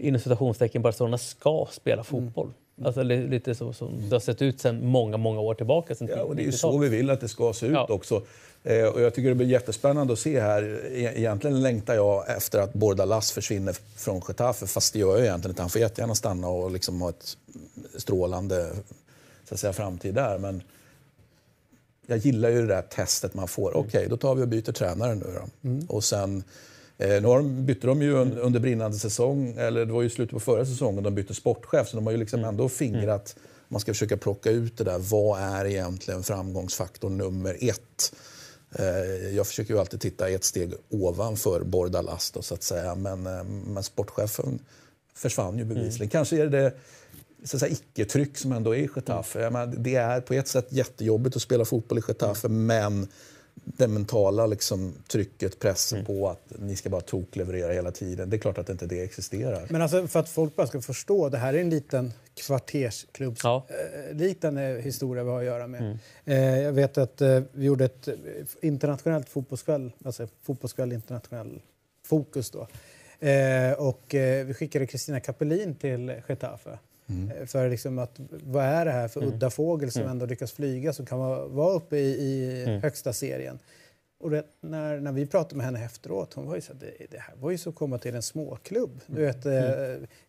inom citationstecken Barcelona ska spela fotboll. Alltså li- lite så som det har sett ut sedan många, många år tillbaka. Sedan Ja, och det är ju 90-talet. så vi vill att det ska se ut Ja. också. Eh, och jag tycker det blir jättespännande att se här. E- Egentligen längtar jag efter att Bordalas försvinner från Getafe, fast det gör jag egentligen inte. Han får jättegärna stanna och liksom ha ett strålande så att säga, framtid där. Men jag gillar ju det där testet man får. Okej, då tar vi och byter tränare nu då. Och sen, eh, nu har de, bytte de ju un, under brinnande säsong, eller det var ju slutet på förra säsongen, de bytte sportchef. Så de har ju liksom ändå fingrat, man ska försöka plocka ut det där. Vad är egentligen framgångsfaktor nummer ett? Eh, Jag försöker ju alltid titta ett steg ovanför Bordalas då, så att säga. Men, eh, men sportchefen försvann ju bevisligen. Kanske är det så säga, icke-tryck som ändå är i Getafe. Menar, det är på ett sätt jättejobbigt att spela fotboll i Getafe men det mentala liksom, trycket, pressen på att ni ska bara tokleverera hela tiden. Det är klart att inte det existerar. Men alltså för att folk bara ska förstå, det här är en liten kvartersklubbs Ja. eh, liten eh, historia vi har att göra med. Eh, jag vet att eh, vi gjorde ett internationellt fotbollskväll, alltså fotbollskväll internationell fokus då. Eh, och eh, vi skickade Kristina Kapelin till Getafe. Eh, För liksom att, vad är det här för udda fågel som ändå lyckas flyga som kan vara, vara uppe i, i högsta serien? Och det, när, när vi pratade med henne efteråt, hon var ju så det, det här var ju så att komma till en småklubb. Du vet, eh,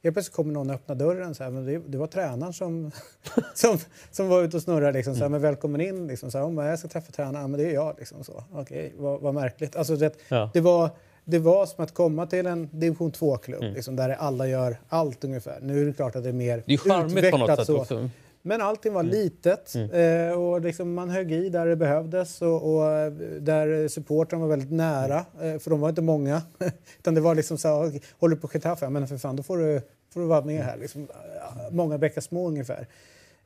helt plötsligt kommer någon och öppnar dörren, så här, men det, det var tränaren som, som, som var ute och snurrade. Liksom, så här, men välkommen in. Liksom, så här, om jag ska träffa tränaren, ja, men det är jag. Liksom, så. Okej, vad, vad märkligt. Alltså, det, Ja. det, var, det var som att komma till en division 2-klubb liksom, där alla gör allt ungefär. Nu är det klart att det är mer Det är utvecklat så. också. Men allting var litet eh, och liksom man högg i där det behövdes och, och eh, där supportrarna var väldigt nära, eh, för de var inte många. Utan det var liksom så här, "Okej, håller du på Getafe? Men för fan, då får du, får du vara med här. Liksom, många bäckar små ungefär.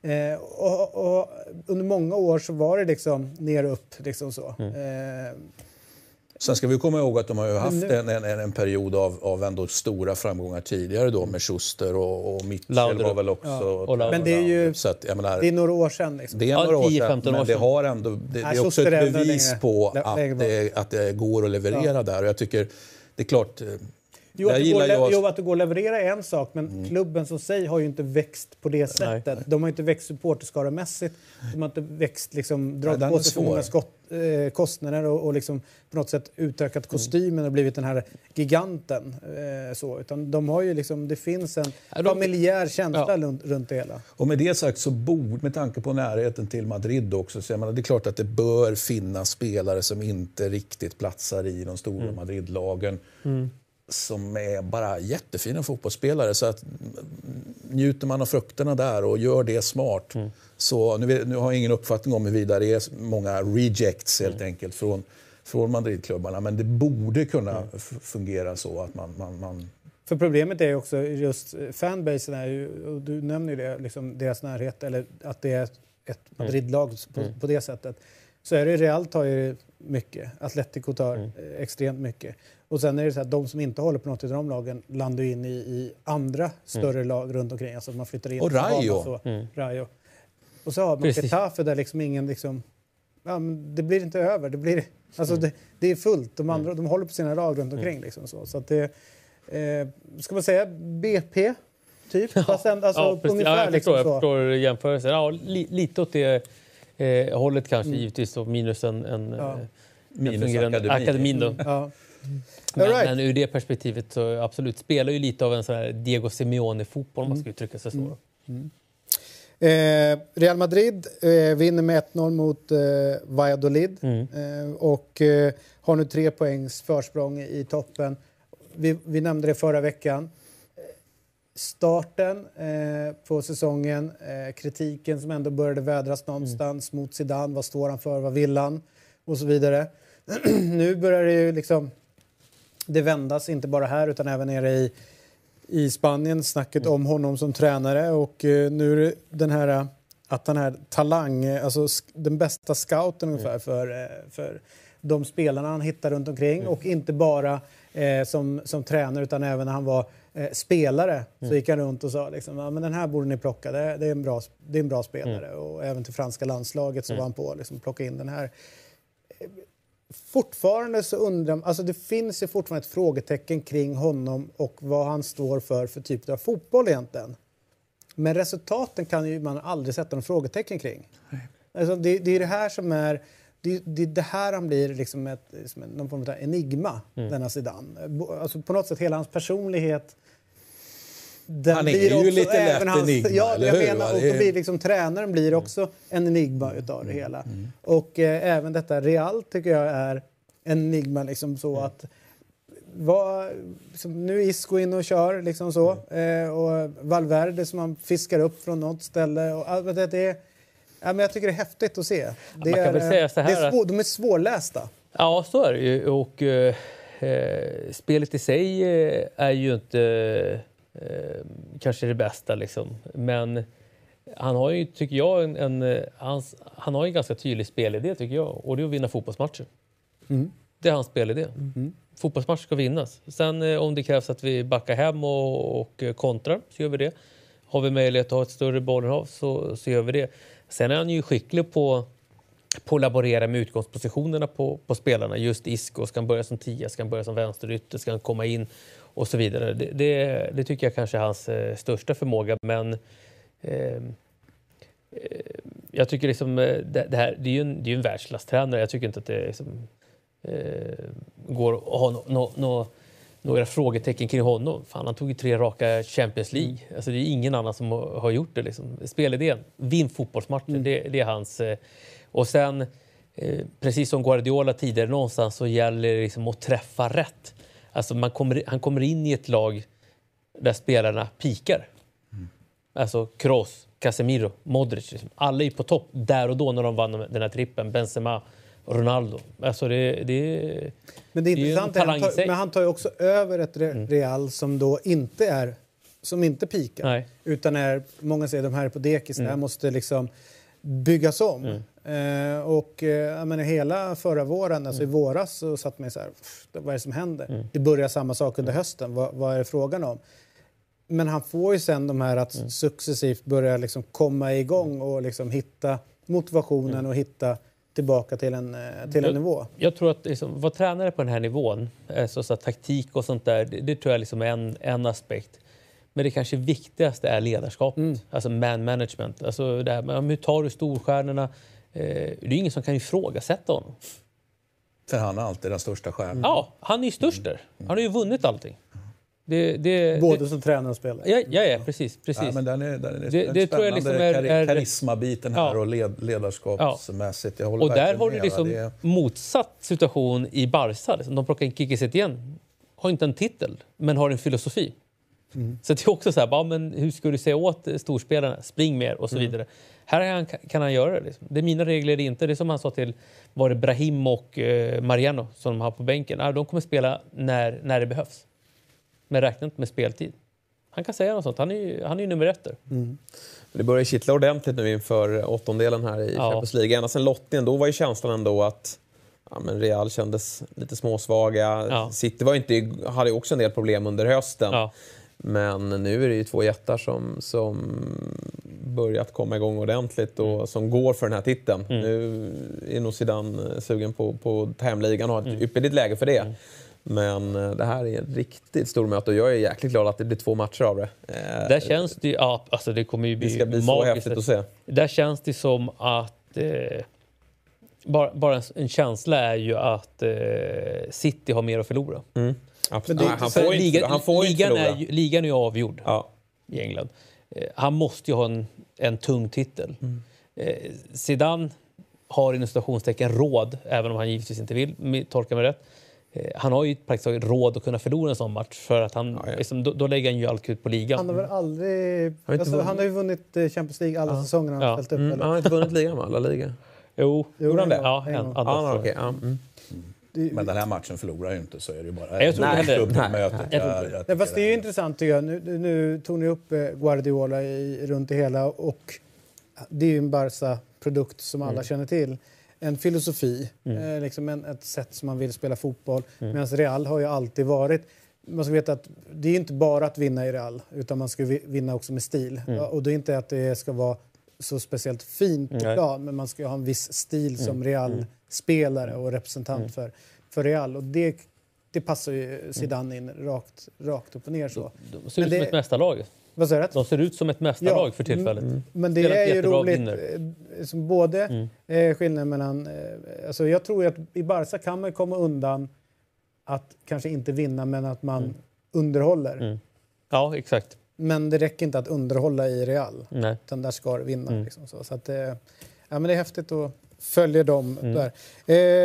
Eh, och, och under många år så var det liksom ner upp. Liksom så. Eh, Sen ska vi komma ihåg att de har ju haft nu- en, en, en period av, av ändå stora framgångar tidigare då med Schuster och, och Mitchell var väl också... och Laudrup. Men det är ju- Så att, jag menar, det är några år sedan. Liksom. Det är Ja, några år 10-15 sedan, år men det, har ändå, det, det är också ett bevis på att det, att det går att leverera där. Och jag tycker, det är klart, eh, Jo, att, gillar jag- jo, att det går att leverera är en sak, men klubben som sig har ju inte växt på det sättet. De har inte växt supporterskaramässigt. De har inte växt, liksom, dragit den på sig för många skott, eh, kostnader och, och liksom på något sätt utökat kostymen och blivit den här giganten. Eh, så. Utan de har ju liksom, det finns en Ja, familjär känsla Ja. runt, runt det hela. Och med det sagt så borde, med tanke på närheten till Madrid också, så jag menar, det är klart att det bör finnas spelare som inte riktigt platsar i de stora Mm. Madridlagen. Som är bara jättefina fotbollsspelare. Så att mm, njuter man av frukterna där och gör det smart. Mm. Så nu, nu har jag ingen uppfattning om huruvida det är många rejects helt Mm. enkelt från, från Madridklubbarna. Men det borde kunna f- fungera så att man, man, man För problemet är också just eh, fanbasen är ju, och du nämner ju det, liksom deras närhet eller att det är ett Mm. Madrid-lag på, på det sättet. Så är det Real tar ju mycket, Atletico tar Mm. eh, extremt mycket. Och sen är det så att de som inte håller på något av de lagen landar in i, i andra större lag runt omkring. Alltså att man flyttar in Mm. Och Rayo. Och, Rayo. Och så har man. Getafe där liksom ingen liksom, ja, men det blir inte över. Det, blir, alltså det, det är fullt. De, andra, de håller på sina lag runt omkring. Liksom så. Så att det, eh, ska man säga BP? Typ? Fast ändå, alltså, ja, precis. ungefär ja, jag liksom förstår, jag så. förstår jämförelsen. Ja, li, lite åt det eh, hållet kanske givetvis då, minus en, en, Ja. eh, Minus en fungerande akademi. akademin. Då. Men, right. men ur det perspektivet så absolut, spelar ju lite av en sån här Diego Simeone-fotboll om man ska uttrycka sig så. då. Eh, Real Madrid eh, vinner med 1-0 mot eh, Valladolid eh, och eh, har nu tre poängs försprång i toppen. Vi, vi nämnde det förra veckan. Starten eh, på säsongen, kritiken som ändå började vädras någonstans mot Zidane. Vad står han för? Vad vill han? Och så vidare. nu börjar det ju liksom det vändas, inte bara här utan även nere i, i Spanien. Snacket om honom som tränare och eh, nu den här eh, att han är talang, eh, alltså den bästa scouten ungefär för, eh, för de spelarna han hittar runt omkring. Och inte bara eh, som, som tränare utan även när han var eh, spelare. Så gick han runt och sa liksom, ja, men den här borde ni plocka, det, är- det, är, en bra, det är en bra spelare. Och även till franska landslaget så var han på liksom, plocka in den här fortfarande så undrar alltså det finns ju fortfarande ett frågetecken kring honom och vad han står för för typ av fotboll egentligen. Men resultaten kan ju man aldrig sätta någon frågetecken kring. Alltså det, det är det här som är det, det det här han blir liksom ett, någon form av enigma, denna Zidane. Alltså på något sätt hela hans personlighet den Han är ju lite lätt även hans, enigma, ja, eller jag hur? menar, och blir liksom, tränaren blir också en enigma utav det hela. Och eh, även detta Real tycker jag är en enigma liksom så att vad, liksom, nu är Isco in och kör liksom så eh, och Valverde som man fiskar upp från något ställe och allt det, det ja, men jag tycker det är häftigt att se. Det man kan är, väl säga så det här är svår, de är svårlästa. Ja, så är det ju. Och, eh, eh, spelet i sig eh, är ju inte eh, kanske det bästa. Liksom. Men han har ju, tycker jag, en, en, eh, hans, han har en ganska tydlig spelidé, tycker jag. Och det är att vinna fotbollsmatcher. Det är hans spelidé. Fotbollsmatcher ska vinnas. Sen eh, om det krävs att vi backar hem och, och kontrar, så gör vi det. Har vi möjlighet att ha ett större bollinnehav så, så gör vi det. Sen är han ju skicklig på på att laborera med utgångspositionerna på, på spelarna. Just Isco, ska han börja som tia, ska han börja som vänsterytter, ska han komma in och så vidare. Det, det, det tycker jag kanske är hans eh, största förmåga. Men eh, eh, jag tycker liksom, eh, det, det, här, det är ju en, det är en världsklasstränare. Jag tycker inte att det liksom, eh, går att ha no, no, no, några frågetecken kring honom. Fan, han tog ju tre raka Champions League. Alltså, det är ingen annan som har gjort det. Liksom. Spelidén, vinn fotbollsmatcher, det, det är hans... Eh, och sen, eh, precis som Guardiola tidigare någonstans, så gäller det liksom att träffa rätt. Alltså man kommer, han kommer in i ett lag där spelarna pikar. Alltså Kroos, Casemiro, Modric. Liksom. Alla är på topp där och då när de vann den här trippen. Benzema, Ronaldo. Alltså det, det, Men det är Det är intressant, han tar. Mm. men han tar ju också över ett Re- Real som då inte är som inte pikar. Nej. Mm. Utan är, många säger de här är på dekis, det här måste liksom byggas om. Eh, och eh, jag menar, hela förra våren, alltså Mm. i våras, så satt man så här, "Pff, vad är det som händer? Det börjar samma sak under hösten, vad, vad är det frågan om? Men han får ju sen de här att successivt börja liksom komma igång och liksom hitta motivationen och hitta tillbaka till en, eh, till en jag, nivå. Jag tror att liksom, vara tränare på den här nivån, eh, så, så taktik och sånt där, det, det tror jag liksom är en, en aspekt. Men det kanske viktigaste är ledarskapet, mm. alltså man management. Alltså det här, men hur tar du storstjärnorna? Eh, det är ingen som kan ifrågasätta honom. För han är alltid den största stjärnan. Ja, han är ju störst där. Han har ju vunnit allting. Det, det, Både det, som tränare och spelare? Ja, ja, ja precis. precis. Ja, men den är, den är det, det tror jag liksom är, är, karismabiten här ja. och led, ledarskapsmässigt. Jag och där har du liksom det... motsatt situation i Barca. De plockar in Kikki igen. Har inte en titel, men har en filosofi. Mm. Så det är också så här, bara, men hur ska du säga åt storspelarna? Spring mer och så mm. vidare. Här kan han göra det. Liksom. Det är mina regler, det är inte. Det är som han sa till var det Brahim och eh, Mariano som de har på bänken. de kommer spela när, när det behövs. Men räkna inte med speltid. Han kan säga något sånt. Han är ju, han är ju nummer ett där. Mm. Det börjar kittla ordentligt nu inför åttondelen här i ja. Champions League. Ända sen lottningen, då var ju känslan ändå att ja, men Real kändes lite småsvaga. Ja. City var inte, hade också en del problem under hösten. Ja. Men nu är det ju två jättar som, som börjat komma igång ordentligt och mm. som går för den här titeln. Mm. Nu är nog Zidane sugen på, på att ta hem ligan och har ett mm. ypperligt läge för det. Mm. Men eh, det här är ett riktigt stort möte och jag är jäkligt glad att det blir två matcher av det. Eh, där känns det ja, alltså det kommer ju bli Det ska bli så häftigt att se. Där känns det som att eh, bara, bara en känsla är ju att eh, City har mer att förlora. Mm. Absolut. Det, han, får ligan, inte, han får ligan inte förlora. Är, ligan är avgjord ja. i England. Eh, han måste ju ha en, en tung titel. Mm. Eh, Zidane har inom citationstecken råd, även om han givetvis inte vill, tolka mig rätt, Eh, han har ju praktiskt taget råd att kunna förlora en sån match för att han, ja, ja. Liksom, då, då, lägger han ju all krut på ligan. Han har väl aldrig... Han, alltså, han har ju vunnit Champions League alla ja. säsonger han har ställt upp. Mm, han har inte vunnit ligan med alla liga? Jo. Gjorde han det? Ja, en, en, ah, okay. ja. Mm. Men den här matchen förlorar ju inte så är det ju bara jag tror nej, nej, nej, Fast det är ju intressant tycker jag. Nu, nu tog ni upp eh, Guardiola i, runt det hela och det är ju en Barca-produkt som alla mm. känner till en filosofi, mm. eh, liksom en, ett sätt som man vill spela fotboll. Mm. Medan Real har ju alltid varit... Man ska veta att det är inte bara att vinna i Real, utan man ska vinna också med stil. Mm. Och det är inte att det ska vara så speciellt fint på plan, men man ska ha en viss stil mm. som Real-spelare och representant mm. för, för Real. Och det, det passar ju Zidane in rakt, rakt upp och ner. Så. De, de ser ut som ett mästarlag. Vad säger De ser ut som ett mästarlag ja, för tillfället. Mm. Men det är ju roligt. Eh, som både mm. eh, skillnaden mellan... Eh, alltså jag tror att i Barca kan man komma undan att kanske inte vinna, men att man mm. underhåller. Mm. Ja, exakt. Men det räcker inte att underhålla i Real. Nej. Utan där ska det vinna. Mm. Liksom så. Så att, eh, ja, men det är häftigt att följa dem mm. där.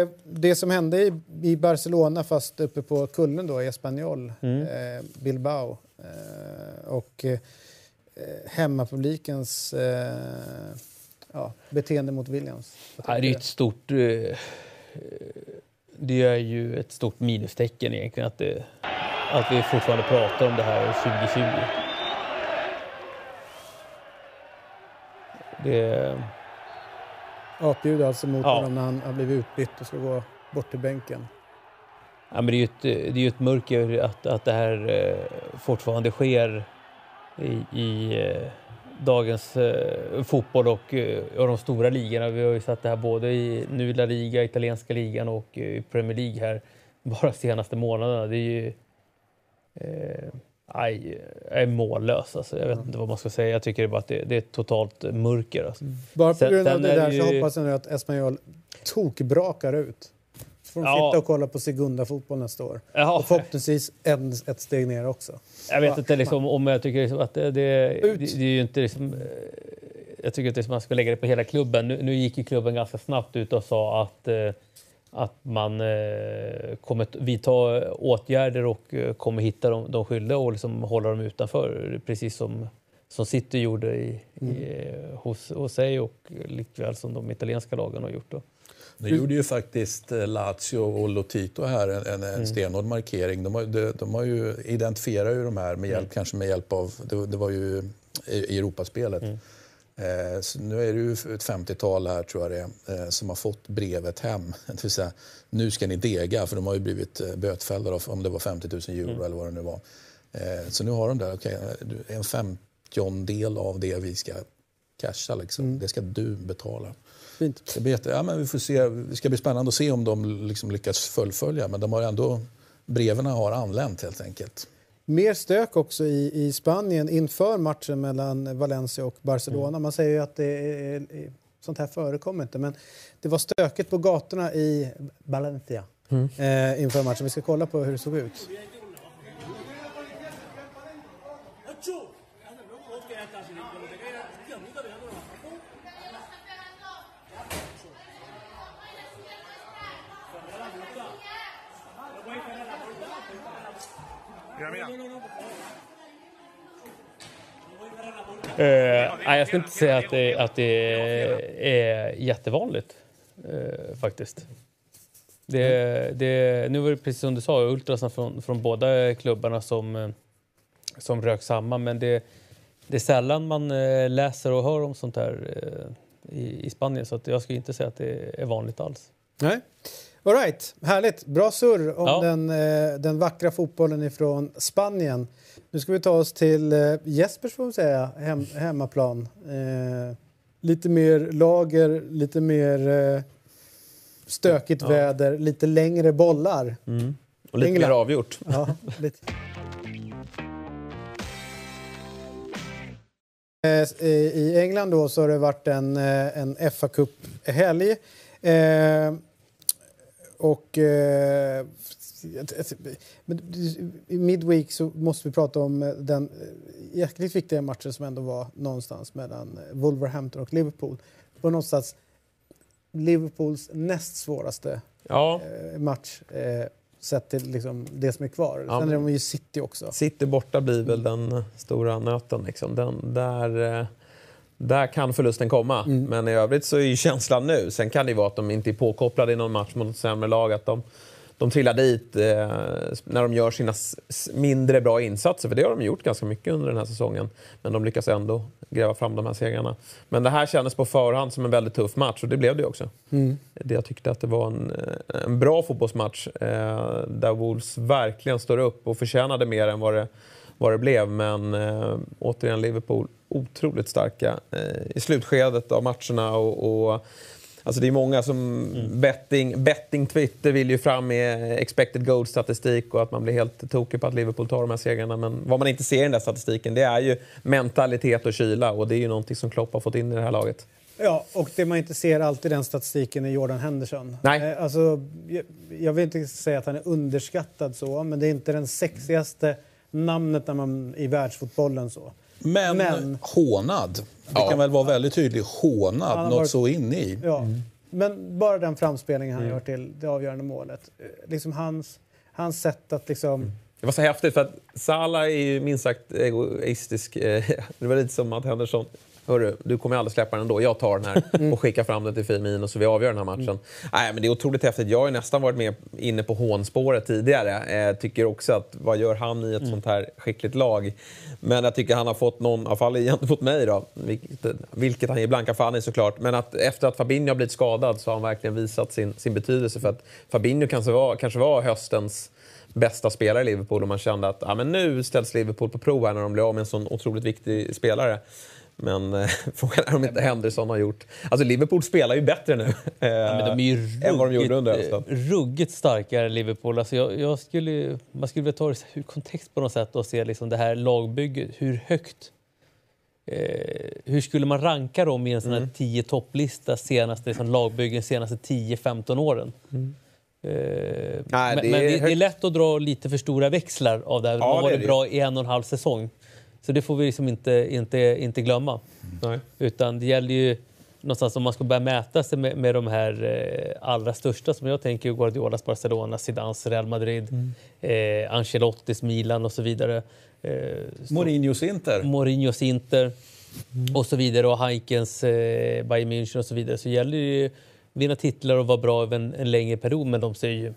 Eh, det som hände i, i, Barcelona, fast uppe på kullen då, i Espanyol, mm. eh, Bilbao, Eh, och eh, hemmapublikens eh, ja, beteende mot Williams. Ja, det är ett stort... Det är ju ett stort minustecken egentligen att, det, att vi fortfarande pratar om det här 2020. Det... Apljud alltså mot ja. honom när han har blivit utbytt och ska gå bort till bänken. Ja, men det är ju ett, det är ju ett mörker att, att det här eh, fortfarande sker i, i eh, dagens eh, fotboll och, och de stora ligorna. Vi har ju sett det här både i nu La Liga, italienska ligan och i Premier League här bara senaste månaderna. Det är ju... Aj, är mållös. Alltså. Jag vet inte vad man ska säga. Jag tycker bara att det, det är totalt mörker. Alltså. Bara på grund av det där så hoppas jag nu att Espanyol tokbrakar ut får de ja. sitta och kolla på Segunda-fotboll nästa år. Ja. Och förhoppningsvis en, ett steg ner också. Jag vet inte liksom, om jag tycker liksom att det, det, det, det, är ju inte liksom, eh, Jag tycker att man ska lägga det på hela klubben. Nu, nu gick ju klubben ganska snabbt ut och sa att eh, att man eh, kommer vidta åtgärder och eh, kommer hitta de, de skyldiga och liksom hålla dem utanför. Precis som, som City gjorde i, mm. i, hos, hos sig och likväl som de italienska lagen har gjort. Då. Nu gjorde ju faktiskt eh, Lazio och Lotito här en, en, en mm. stenhård markering. De, har, de, de har ju identifierat ju de här med hjälp, mm. kanske med hjälp av, det, det var ju i Europaspelet. Mm. Eh, så nu är det ju ett 50-tal här tror jag det är, eh, som har fått brevet hem. Det vill säga, nu ska ni dega, för de har ju blivit eh, bötfällda om det var 50 000 euro mm. eller vad det nu var. Så nu har de där, okay, en femtiondel av det vi ska casha. Liksom. Det ska du betala. Fint. Det, jätte, ja, men vi får se, det ska bli spännande att se om de liksom lyckas fullfölja. Men de har ändå, breven har anlänt helt enkelt. Mer stök också i, i Spanien inför matchen mellan Valencia och Barcelona. Mm. Man säger att det är, är, sånt här förekommer inte, men det var stökigt på gatorna i Valencia Mm. eh, inför matchen. Vi ska kolla på hur det såg ut. Eh, nej, jag skulle inte säga att det, att det är jättevanligt, eh, faktiskt. Det, det, nu var det precis som du sa, ultrasen från, från båda klubbarna som, eh, som rök samman. Men det, det är sällan man läser och hör om sånt här i, i Spanien. Så jag skulle inte säga att det är vanligt alls. Nej. All right. Härligt. Bra surr om Ja. den, eh, den vackra fotbollen ifrån Spanien. Nu ska vi ta oss till eh, Jespers får säga, hem, hemmaplan. Eh, lite mer lager, lite mer eh, stökigt väder, lite längre bollar. Och lite England. mer avgjort. Ja, lite. Eh, I England då så har det varit en, en fa Cup-helg. Eh, och... Eh, I midweek så måste vi prata om eh, den eh, jäkligt viktiga matchen som ändå var någonstans mellan eh, Wolverhampton och Liverpool. Var någonstans Liverpools näst svåraste Ja, match sett till liksom, det som är kvar. Ja, Sen är de ju City också. City borta blir väl den stora nöten. Liksom. Den, där, där kan förlusten komma. Men i övrigt så är ju känslan nu. Sen kan det ju vara att de inte är påkopplade i någon match mot ett sämre lag. Att de, de trillar dit eh, när de gör sina mindre bra insatser. För det har de gjort ganska mycket under den här säsongen. Men de lyckas ändå gräva fram de här segrarna. Men det här kändes på förhand som en väldigt tuff match och det blev det också. Det jag tyckte att det var en, eh, en bra fotbollsmatch eh, där Wolves verkligen står upp och förtjänade mer än vad det, vad det blev. Men eh, återigen Liverpool otroligt starka eh, i slutskedet av matcherna. och, och Alltså det är många som betting, betting Twitter vill ju fram med expected goal-statistik och att man blir helt tokig på att Liverpool tar de här segrarna. Men vad man inte ser i den där statistiken det är ju mentalitet och kyla och det är ju någonting som Klopp har fått in i det här laget. Ja, och det man inte ser alltid i den statistiken är Jordan Henderson. Nej. Eh, alltså, jag, jag vill inte säga att han är underskattad så, men det är inte den sexigaste namnet när man, i världsfotbollen så. Men, Men- hånad. Vi Ja. kan väl vara väldigt tydlig. Hånad, något varit- så in i. Ja. Men bara den framspelningen han gör till det avgörande målet. Eh, Liksom hans, hans sätt att liksom... Det var så häftigt för att Salah är ju minst sagt egoistisk. Eh, Det var lite som att Henderson Hörru, du kommer aldrig släppa den ändå. Jag tar den här och skickar fram den till Firmino så vi avgör den här matchen. Nej, men det är otroligt häftigt. Jag har ju nästan varit med inne på hånspåret tidigare. Eh, tycker också att vad gör han i ett sånt här skickligt lag? Men jag tycker han har fått någon, i alla fall gentemot mig då, vilket, vilket han ger blanka fan i såklart. Men att efter att Fabinho har blivit skadad så har han verkligen visat sin, sin betydelse. För att Fabinho kanske var, kanske var höstens bästa spelare i Liverpool och man kände att ja, men nu ställs Liverpool på prov här när de blir av med en sån otroligt viktig spelare. Men eh, frågan är om inte Henderson har gjort... Alltså Liverpool spelar ju bättre nu. Eh, Ja, men de är ju än vad de gjorde under ruggigt, hösten. ruggigt starkare Liverpool. Alltså jag, jag skulle, man skulle vilja ta det i kontext på något sätt och se liksom det här lagbygget. Hur högt... Eh, hur skulle man ranka dem i en sån här 10 topplista senaste liksom, lagbyggen senaste 10-15 åren? Eh, Nej, men det men är det, det är lätt att dra lite för stora växlar av det här. De Ja, har det är varit det. bra i en och en halv säsong. Så det får vi liksom inte, inte, inte glömma. Nej. Utan det gäller ju någonstans om man ska börja mäta sig med, med de här eh, allra största som jag tänker Guardiolas Barcelona, Zidans Real Madrid, eh, Ancelottis Milan och så vidare. Eh, Mourinhos Inter. Mourinhos Inter och så vidare och Heikens eh, Bayern München och så vidare så gäller det ju vinna titlar och vara bra över en, en längre period men de ser ju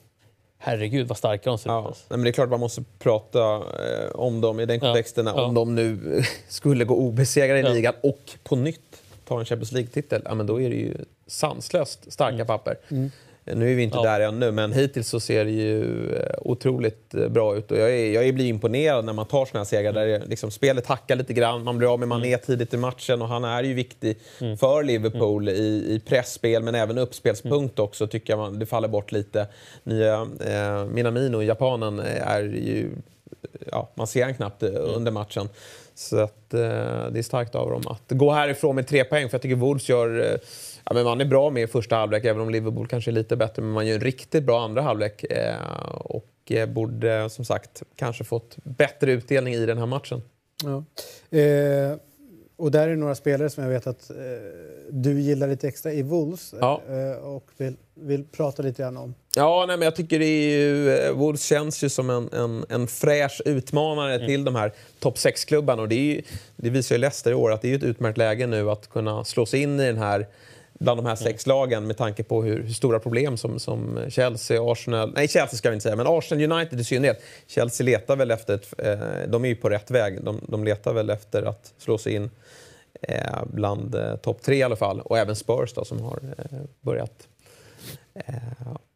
herregud vad starka de ser ut. Ja, alltså. nej, men det är klart man måste prata eh, om dem i den kontexten. Ja. Om de nu skulle gå obesegrade i Ja. ligan och på nytt ta en Champions League-titel, ja, men då är det ju sanslöst starka Mm. papper. Nu är vi inte Ja. där ännu, men hittills så ser det ju eh, otroligt eh, bra ut. Och jag, är, jag blir imponerad när man tar såna här segrar där det, liksom, spelet hackar lite grann, man blir av med Mané tidigt i matchen och han är ju viktig för Liverpool i, i pressspel men även uppspelspunkt också tycker jag man, det faller bort lite. Nya eh, Minamino, japanen, är ju... Ja, man ser han knappt eh, under matchen. Så att, eh, det är starkt av dem att gå härifrån med tre poäng. För jag tycker Wolves gör... Eh, ja, men man är bra med i första halvlek, även om Liverpool kanske är lite bättre. Men man gör en riktigt bra andra halvlek. Eh, och eh, borde som sagt kanske fått bättre utdelning i den här matchen. Ja. Eh, och där är det några spelare som jag vet att eh, du gillar lite extra i Wolves Ja. eh, och vill, vill prata lite grann om. Ja, nej, men jag tycker det är ju, eh, Wolves känns ju som en, en, en fräsch utmanare till de här topp 6-klubbarna. Och det, är ju, det visar ju Leicester i år att det är ett utmärkt läge nu att kunna slå sig in i den här bland de här sex lagen med tanke på hur, hur stora problem som, som Chelsea, Arsenal... Nej, Chelsea ska vi inte säga, men Arsenal United i synnerhet. Chelsea letar väl efter... Ett, eh, de är ju på rätt väg. De, de letar väl efter att slå sig in eh, bland eh, topp tre i alla fall. Och även Spurs då, som har eh, börjat eh,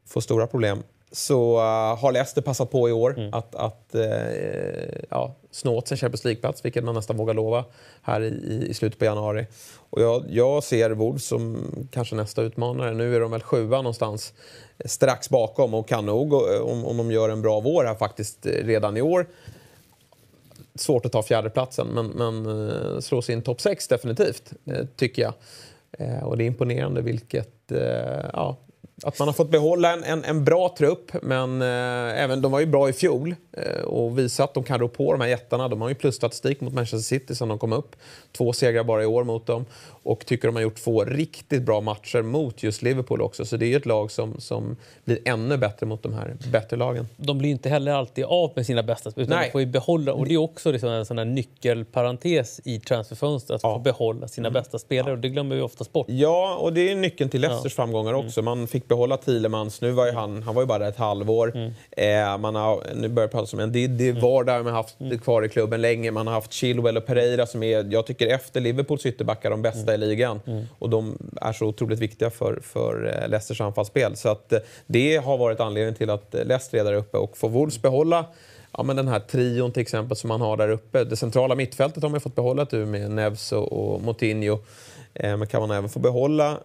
få stora problem. Så uh, har Leicester passat på i år att, att eh, ja, snå åt sig Champions League-plats, vilket man nästan vågar lova här i, i slutet på januari. Och jag, jag ser Wolves som kanske nästa utmanare. Nu är de väl sjua någonstans eh, strax bakom och kan nog, om, om de gör en bra vår här faktiskt redan i år, svårt att ta fjärdeplatsen, men, men slå sig in topp 6 definitivt, tycker jag. Och det är imponerande vilket, ja, att man har fått behålla en, en, en bra trupp, men eh, även, de var ju bra i fjol eh, och visat att de kan rå på de här jättarna. De har ju plusstatistik mot Manchester City sedan de kom upp. Två segrar bara i år mot dem och tycker de har gjort två riktigt bra matcher mot just Liverpool också. Så det är ju ett lag som, som blir ännu bättre mot de här bättre lagen. De blir inte heller alltid av med sina bästa spelare, utan Nej. de får ju behålla. Och det är också liksom en sån här nyckelparentes i transferfönstret, att Ja. Mm. få behålla sina bästa spelare. Och det glömmer vi oftast bort. Ja, och det är nyckeln till Leicesters framgångar också. Man fick behålla Thielemans. Nu var ju han, han var ju bara ett halvår. Eh, man har, nu börjar jag prata om en. Det, det var där man har haft det kvar i klubben länge. Man har haft Chilwell och Pereira som är, jag tycker efter Liverpools ytterbackar, de bästa ligan. Och de är så otroligt viktiga för, för eh, Leicesters anfallsspel. Så att eh, det har varit anledningen till att eh, Leicester är där uppe. Och får Wolves behålla Ja, men den här trion till exempel som man har där uppe. Det centrala mittfältet har man fått behålla nu med Neves och, och Moutinho. Eh, men kan man även få behålla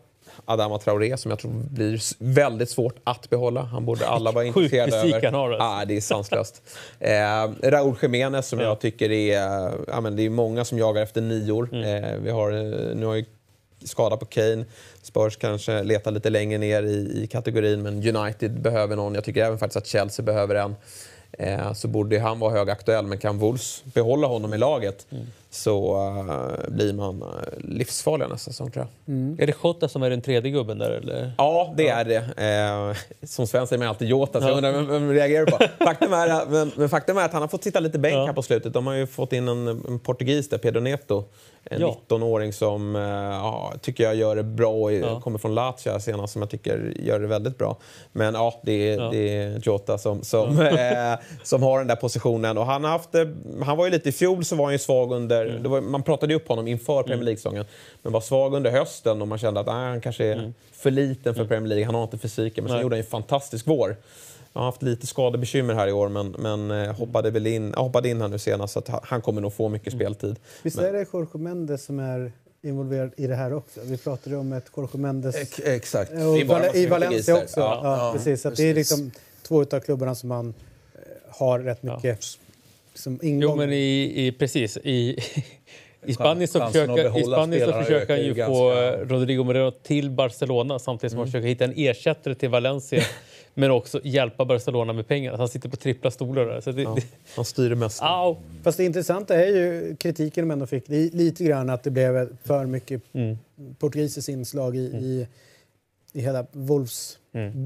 Adama Traoré som jag tror blir väldigt svårt att behålla. Han borde alla vara intresserade över. han har, alltså. ah, det är sanslöst. eh, Raúl Jiménez som jag tycker är... Ja, men det är många som jagar efter nior. Mm. Eh, vi har, eh, nu har ju skada på Kane. Spurs kanske letar lite längre ner i, i kategorin men United behöver någon. Jag tycker även faktiskt att Chelsea behöver en. Eh, så borde han vara högaktuell men kan Wolves behålla honom i laget Mm. Så eh, blir man uh, livsfarlig nästa säsong tror jag. Är det Jota som är den tredje gubben där eller? Ja, det är det. Eh, som svensk säger man alltid Jota, så jag undrar vem, vem reagerar du på? Faktum är, men, men faktum är att han har fått sitta lite bänk Ja. här på slutet. De har ju fått in en, en portugis där, Pedro Neto. En Ja. 19-åring som eh, ja, tycker jag gör det bra. i- Ja. Kommer från Lazio här senast som jag tycker gör det väldigt bra. Men ja, det är, Ja. det är Jota som, som, eh, som har den där positionen. Och han, har haft, han var ju lite i fjol så var han ju svag under... Mm. Det var, man pratade ju upp honom inför Premier League-säsongen. Men var svag under hösten och man kände att nej, han kanske är för liten för Premier League. Han har inte fysiken. Men sen Mm. Gjorde han en fantastisk vår. Han har haft lite skadebekymmer här i år men, men eh, hoppade väl in, hoppade in här nu senast så att han- kommer nog få mycket Mm. speltid. Visst är det Jorge Mendes som är involverad i det här också? Vi pratade om ett Jorge Mendes Ex- Exakt. och Det är bara Val- i Valencia också. Ja, Ja, ja, precis. Så att det är liksom två av klubbarna som man eh, har rätt mycket som ingång. Jo, men i, i, precis. I, I Spanien så försöker, i Spanien så försöker han ju få ganska- eh, Rodrigo Moreno till Barcelona samtidigt som han försöker hitta en ersättare till Valencia. men också hjälpa Barcelona med pengar. Han sitter på trippla stolar där. Så det, Ja, det, han styr det mesta. au! Fast det intressanta är ju kritiken de ändå fick li, lite grann att det blev för mycket Mm. portugisiskt inslag i, i, i hela Mm.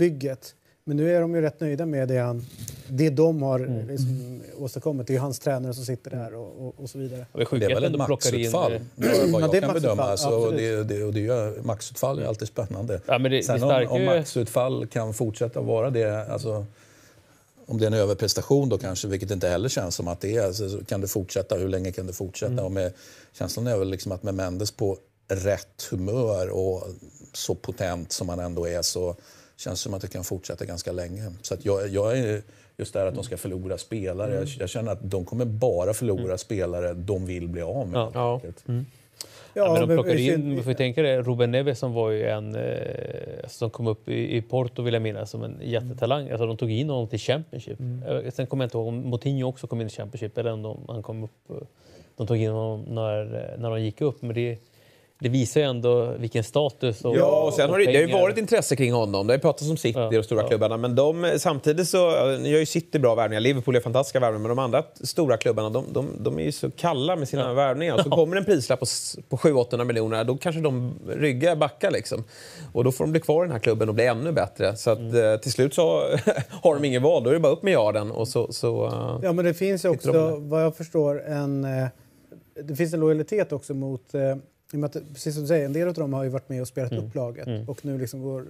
Men nu är de ju rätt nöjda med det, han, det de har Mm. liksom åstadkommit. Det är ju hans tränare som sitter där och, och, och så vidare. Det är sjukt Det är väl ett plockar in... maxutfall, eh, vad Ja, vad jag det är kan maxutfall, bedöma. Så absolut. det, det, och det gör, maxutfall är alltid spännande. Ja, men det, Sen det om, om maxutfall kan fortsätta vara det, alltså, om det är en överprestation då kanske, vilket inte heller känns som att det är, så så kan det fortsätta, hur länge kan det fortsätta? Mm. Och med, känslan är väl liksom att med Mendes på rätt humör och så potent som han ändå är så känns som att det kan fortsätta ganska länge. Så att jag, jag är just det här att de ska förlora spelare. Jag, jag känner att de kommer bara förlora spelare de vill bli av med. Ja. Ja. Ja, men de plockade in, vi får tänka det, Ruben Neves som var ju en eh, som kom upp i, i Porto vill jag minnas som en jättetalang. Alltså de tog in honom till Championship. Mm. Sen kommer jag inte ihåg om Moutinho också kom in i Championship eller om han kom upp. De tog in honom när, när de gick upp. Men det, det visar ju ändå vilken status och Ja, och sen har det, det har ju varit intresse kring honom. Det har ju pratats om City och de stora ja. klubbarna. Men de, samtidigt så, nu gör ju City bra värvningar. Liverpool är fantastiska värvningar. Men de andra stora klubbarna, de, de, de är ju så kalla med sina ja. värvningar. Så kommer en prislapp på, på 700-800 miljoner, då kanske de ryggar backar liksom. Och då får de bli kvar i den här klubben och bli ännu bättre. Så att mm. Eh, till slut så har de ingen val. Då är det bara upp med yarden och så... så eh, ja, men det finns ju också, vad jag förstår, en... Eh, det finns en lojalitet också mot att, precis som du säger, en del av dem har ju varit med och spelat mm. upp laget mm. och nu liksom går,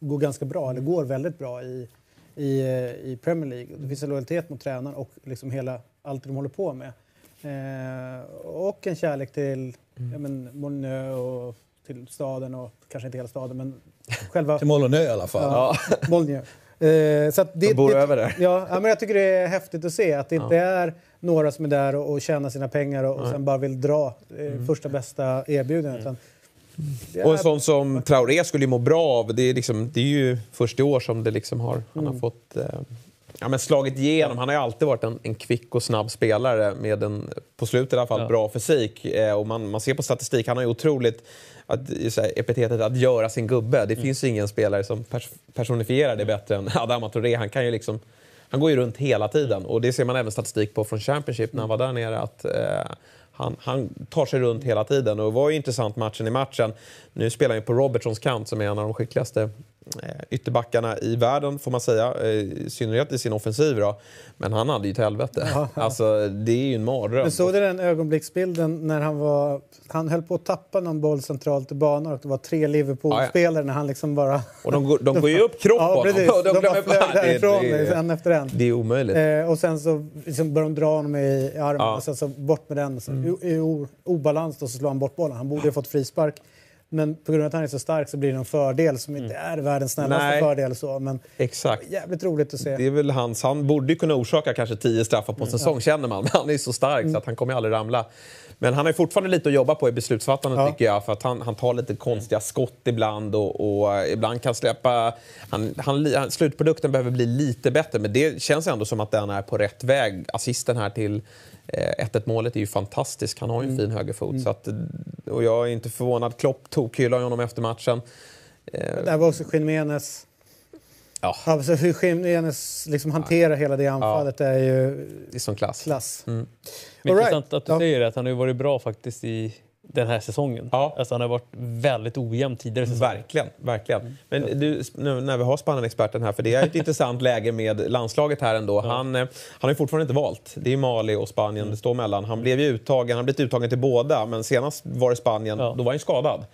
går ganska bra, eller går väldigt bra i, i, i Premier League. Det finns en lojalitet mot tränaren och liksom hela, allt de håller på med. Eh, och en kärlek till mm. ja, men, Molyneux och till staden och kanske inte hela staden men själva... till Molyneux i alla fall. Ja, Molyneux. Eh, så det, de bor det, över där. Ja, men jag tycker det är häftigt att se att det inte är några som är där och, och tjänar sina pengar och, och sen bara vill dra eh, mm. första bästa erbjudande. Mm. Och en sån som Traoré skulle ju må bra av. Det är, liksom, det är ju först i år som det liksom har, han har mm. fått eh, ja, men slagit igenom. Han har ju alltid varit en, en kvick och snabb spelare med en, på slutet i alla fall, ja. bra fysik. Eh, och man, man ser på statistik, han har ju otroligt att, här, epitetet att göra sin gubbe. Det mm. finns ju ingen spelare som pers personifierar det bättre än Adama Touré. Han kan ju liksom han går ju runt hela tiden och det ser man även statistik på från Championship när han var där nere. Att, eh, han, han, tar sig runt hela tiden och det var ju intressant matchen i matchen. Nu spelar han ju på Robertsons kant som är en av de skickligaste ytterbackarna i världen får man säga, eh, i synnerhet i sin offensiv. Då. Men han hade ju till helvete. Ja, ja. Alltså, det är ju en mardröm. Men såg du den ögonblicksbilden när han var... Han höll på att tappa någon boll centralt i banan och det var tre Liverpool-spelare ja, när han liksom bara... Och de, går, de går ju upp kropp ja, på honom. De, de bara flög därifrån det, det, en efter en. Det är omöjligt. Eh, och sen så liksom började de dra honom i, armen och sen så bort med den. Så, mm. I, i obalans då så slår han bort bollen. Han borde ha fått frispark. Men på grund av att han är så stark så blir det en fördel som inte mm. är världens snällaste Nej. fördel. Så. Men Exakt. Jävligt roligt att se. Det är väl hans, han borde kunna orsaka kanske tio straffar på en mm. säsong känner man. Men han är så stark mm. så att han kommer aldrig ramla. Men han har fortfarande lite att jobba på i beslutsfattandet ja. tycker jag. För att han, han tar lite konstiga skott ibland och, och ibland kan släppa... Han, han, slutprodukten behöver bli lite bättre men det känns ändå som att den är på rätt väg. Assisten här till 1-1 eh, målet är ju fantastisk. Han har ju en mm. fin högerfot. Mm. Så att, och jag är inte förvånad. Klopp tokhyllar honom efter matchen. Eh, Där var också Jiménez. Ja. Alltså hur Jiménez liksom hanterar ja. hela det anfallet ja. är ju... Det är som klass. klass. Mm. Intressant right. att du ja. säger det, att han har ju varit bra faktiskt i den här säsongen. Ja. Alltså han har varit väldigt ojämn tidigare säsonger. Verkligen, verkligen. Mm. Men du, nu när vi har Spanien-experten här, för det är ett intressant läge med landslaget här ändå. Ja. Han, eh, han har ju fortfarande inte valt. Det är Mali och Spanien mm. det står mellan. Han blev ju uttagen, han blivit uttagen till båda, men senast var det Spanien, ja. då var han skadad.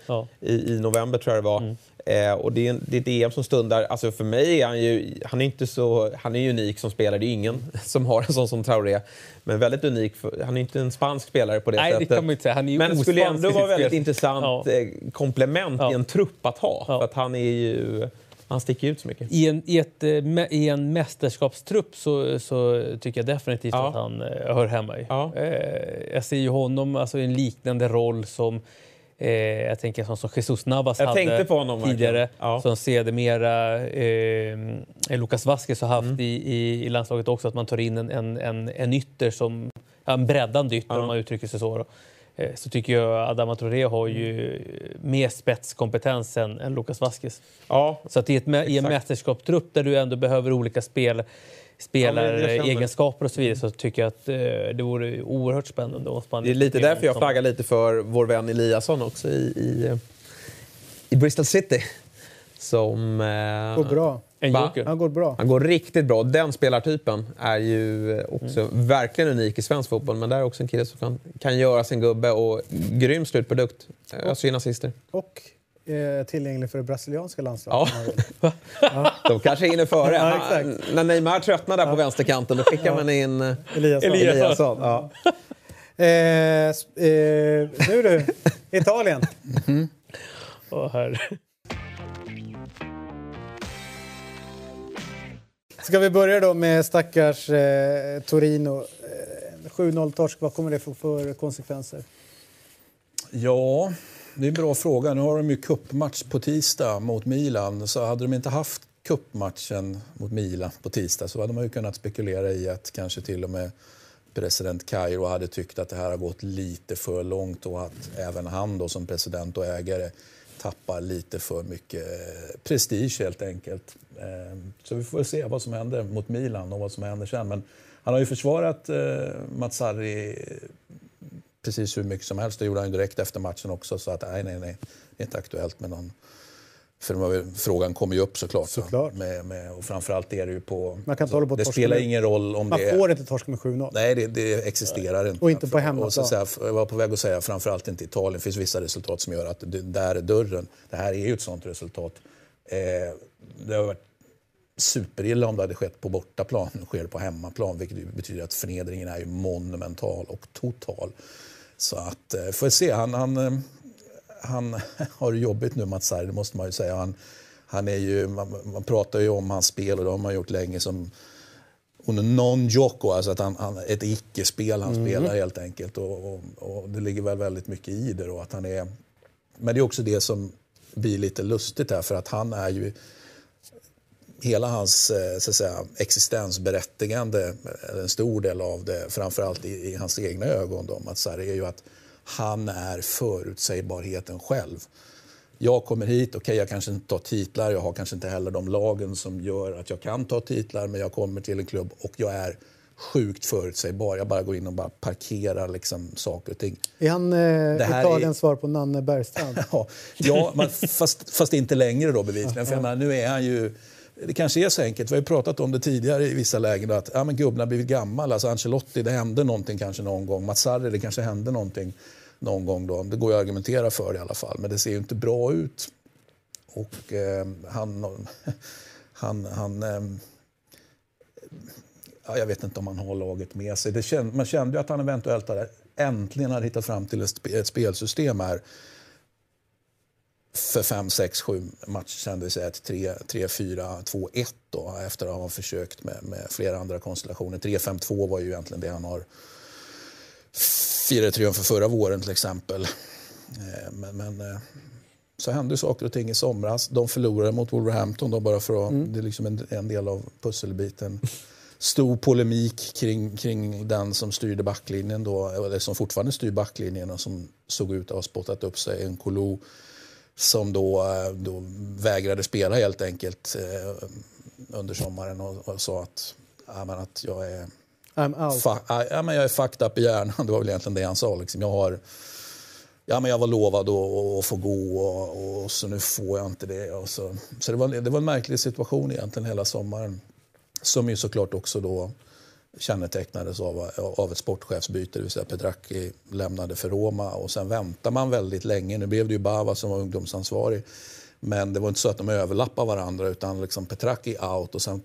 I, I november tror jag det var. Mm. Eh, och det är, det är ett EM som stundar. Alltså för mig är han ju han är inte så, han är unik som spelare. Det är ingen som har en sån som Traoré. Men väldigt unik. För, han är inte en spansk spelare på det Nej, sättet. Det kan man inte säga. Han är Men skulle ändå vara väldigt intressant ja. Eh, komplement ja. i en trupp att ha. Ja. För att han är ju... Han sticker ut så mycket. I en, i ett, eh, I en mästerskapstrupp så, så tycker jag definitivt att han hör hemma i. Jag ser ju honom alltså, i en liknande roll som Eh, jag tänker sånt som Jesus Navas jag hade tidigare. Ja. Som sedermera eh, Lucas Vasquez har haft mm. i, i, i, landslaget också. Att man tar in en, en, en, en ytter som, en breddande ytter ja. om man uttrycker sig så. Då. Eh, så tycker jag Adama Traoré har ju mer spetskompetens än, än Lucas Vasquez. Ja, så att i, ett, i en mästerskapstrupp där du ändå behöver olika spel spelaregenskaper och så vidare så tycker jag att eh, det vore oerhört spännande om Spanien... Det är lite därför jag flaggar lite för vår vän Eliasson också i, i, i Bristol City. Som... Eh, går bra. En joker. Han går bra. Han går riktigt bra. Den spelartypen är ju också mm. verkligen unik i svensk fotboll. Men där är också en kille som kan, kan göra sin gubbe och grym slutprodukt. Öser in assister. Och eh, tillgänglig för det brasilianska landslaget. Ja. ja. De kanske hinner före. Ja, när Neymar tröttnar där ja. på vänsterkanten då skickar man in eh, Eliasson. Eliasson. Ja. eh, eh, nu du, Italien. Mm. Oh, Ska vi börja då med stackars eh, Torino. Eh, 7-0-torsk, vad kommer det få för konsekvenser? Ja, det är en bra fråga. Nu har de ju kuppmatch på tisdag mot Milan. Så hade de inte haft kuppmatchen mot Milan på tisdag så hade man ju kunnat spekulera i att kanske till och med president Kairo hade tyckt att det här har gått lite för långt och att även han då som president och ägare tappar lite för mycket eh, prestige helt enkelt. Eh, så vi får se vad som händer mot Milan och vad som händer sen. Men han har ju försvarat eh, Mazzarri precis hur mycket som helst. Det gjorde han direkt efter matchen också. Så att nej, nej, nej, det är inte aktuellt med någon för frågan kommer ju upp såklart. såklart. Med, med, och framförallt är det ju på... Man kan inte på det spelar med, ingen roll om man det... Man får inte torska med 7-0. Nej, det, det existerar inte. Och inte på hemmaplan. Jag var på väg att säga framförallt inte Italien. Det finns vissa resultat som gör att det, där är dörren. Det här är ju ett sånt resultat. Eh, det har varit superilla om det hade skett på bortaplan. Nu sker det på hemmaplan, vilket betyder att förnedringen är ju monumental och total. Så att, eh, får vi se. Han, han, eh, han har det jobbigt nu, Mats Sarri, det måste man ju säga. Han, han är ju, man, man, pratar ju om hans spel och det har man gjort länge som non jocko, alltså att han, han, ett icke-spel han mm. spelar helt enkelt. Och, och, och, det ligger väl väldigt mycket i det då, att han är... Men det är också det som blir lite lustigt här, för att han är ju... Hela hans eh, så att säga, existensberättigande, en stor del av det, framförallt i, i hans egna ögon, då, Mats Sarri, är ju att han är förutsägbarheten själv. Jag kommer hit, okej okay, jag kanske inte tar titlar, jag har kanske inte heller de lagen som gör att jag kan ta titlar, men jag kommer till en klubb och jag är sjukt förutsägbar. Jag bara går in och bara parkerar liksom saker och ting. Är han eh, Italiens är... svar på Nanne Bergstrand? ja, men fast, fast inte längre då bevisligen. För menar, nu är han ju... Det kanske är så enkelt, vi har ju pratat om det tidigare i vissa lägen, att ja, men gubben har blivit gammal. Alltså Ancelotti, det hände någonting kanske någon gång. Mazzarri, det kanske hände någonting någon gång. Då. Det går ju att argumentera för i alla fall, men det ser ju inte bra ut. Och eh, han... han, han eh, ja, jag vet inte om han har laget med sig. Det känd, man kände ju att han eventuellt hade, äntligen hade hittat fram till ett, ett spelsystem här för 5, 6, 7 matcher sen, det vill säga ett 3, 3 4, 2, 1 då, efter att ha försökt med, med flera andra konstellationer. 3, 5, 2 var ju egentligen det han har firade triumfer förra våren till exempel. Eh, men, men eh, så hände saker och ting i somras. De förlorade mot Wolverhampton då bara för att, mm. det är liksom en, en, del av pusselbiten. Stor polemik kring, kring den som styrde backlinjen då, eller som fortfarande styr backlinjen och som såg ut att ha spottat upp sig, en Kolo som då, eh, då vägrade spela helt enkelt eh, under sommaren och, och sa att, ja, att jag är I'm out. Fa ja, men jag är fucked up i hjärnan. Det var väl egentligen det han sa. Liksom. Jag, har, ja, men jag var lovad att få gå och, och, så nu får jag inte det. Och så så det, var, det var en märklig situation egentligen hela sommaren. Som ju såklart också då kännetecknades av, av ett sportchefsbyte, det vill säga Petracchi lämnade för Roma och sen väntade man väldigt länge. Nu blev det ju Bava som var ungdomsansvarig. Men det var inte så att de överlappade varandra utan liksom Petracchi out och sen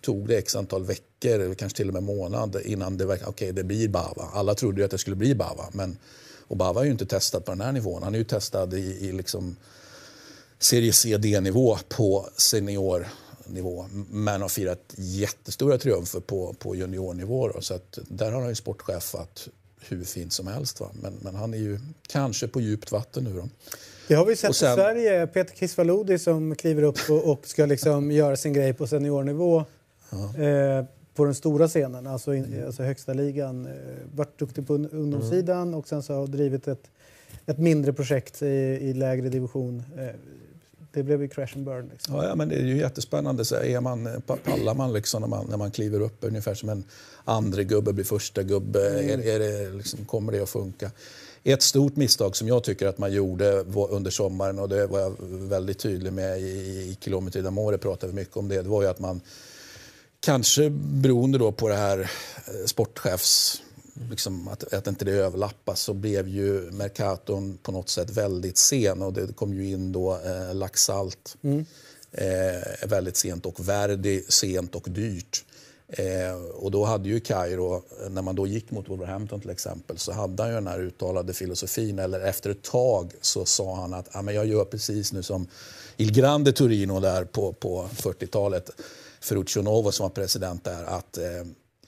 tog det x antal veckor, eller kanske till och med månad innan det verkade, okay, det blir Bava. Alla trodde ju att det skulle bli Bava. Men, och Bava är ju inte testad på den här nivån. Han är ju testad i, i liksom serie C-D-nivå på senior seniornivå. Men har firat jättestora triumfer på, på juniornivå. Då. Så att där har han ju sportchefat hur fint som helst. Va? Men, men han är ju kanske på djupt vatten nu. Då. Det har vi sett sen, i Sverige. Peter Kisvalodi som kliver upp och, och ska liksom göra sin grej på seniornivå. Eh, på den stora scenen, alltså, in, mm. alltså högsta ligan. Eh, varit duktig på ungdomssidan mm. och sen så har drivit ett, ett mindre projekt i, i lägre division. Eh, det blev ju crash and burn. Liksom. Ja, ja, men det är ju jättespännande. Så är man, pallar man liksom när, man när man kliver upp ungefär som en andre gubbe blir första gubbe? Mm. Är, är det, liksom, kommer det att funka? Ett stort misstag som jag tycker att man gjorde under sommaren och det var jag väldigt tydlig med i, i Kilometer d'Amore pratade vi mycket om det. Det var ju att man kanske beroende då på det här eh, sportchefs liksom att, att inte det överlappas så blev ju Mercaton på något sätt väldigt sen och det kom ju in då eh, Laxalt mm. eh, väldigt sent och Verdi sent och dyrt. Eh, och då hade ju Kairo, när man då gick mot Wolverhampton till exempel, så hade han ju den här uttalade filosofin, eller efter ett tag så sa han att ah, men jag gör precis nu som Il Grande Torino där på, på 40-talet. Ferruccio Novo som var president där att eh,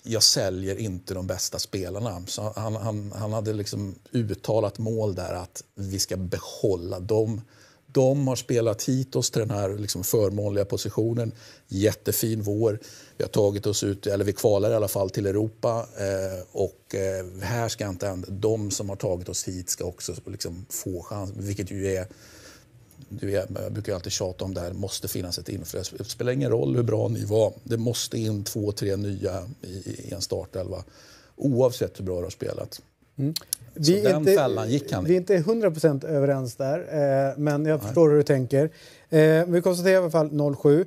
jag säljer inte de bästa spelarna. Så han, han, han hade liksom uttalat mål där att vi ska behålla dem. De har spelat hit oss till den här liksom förmånliga positionen. Jättefin vår. Vi har tagit oss ut, eller vi kvalar i alla fall till Europa. Eh, och eh, här ska inte hända. De som har tagit oss hit ska också liksom få chans, vilket ju är du vet, jag brukar alltid tjata om det här, måste finnas ett inflöde. Det spelar ingen roll hur bra ni var, det måste in två, tre nya i, i en startelva. Oavsett hur bra du har spelat. Mm. Vi den inte. Vi är inte 100% överens där, eh, men jag Nej. förstår hur du tänker. Eh, vi konstaterar i alla fall 0-7.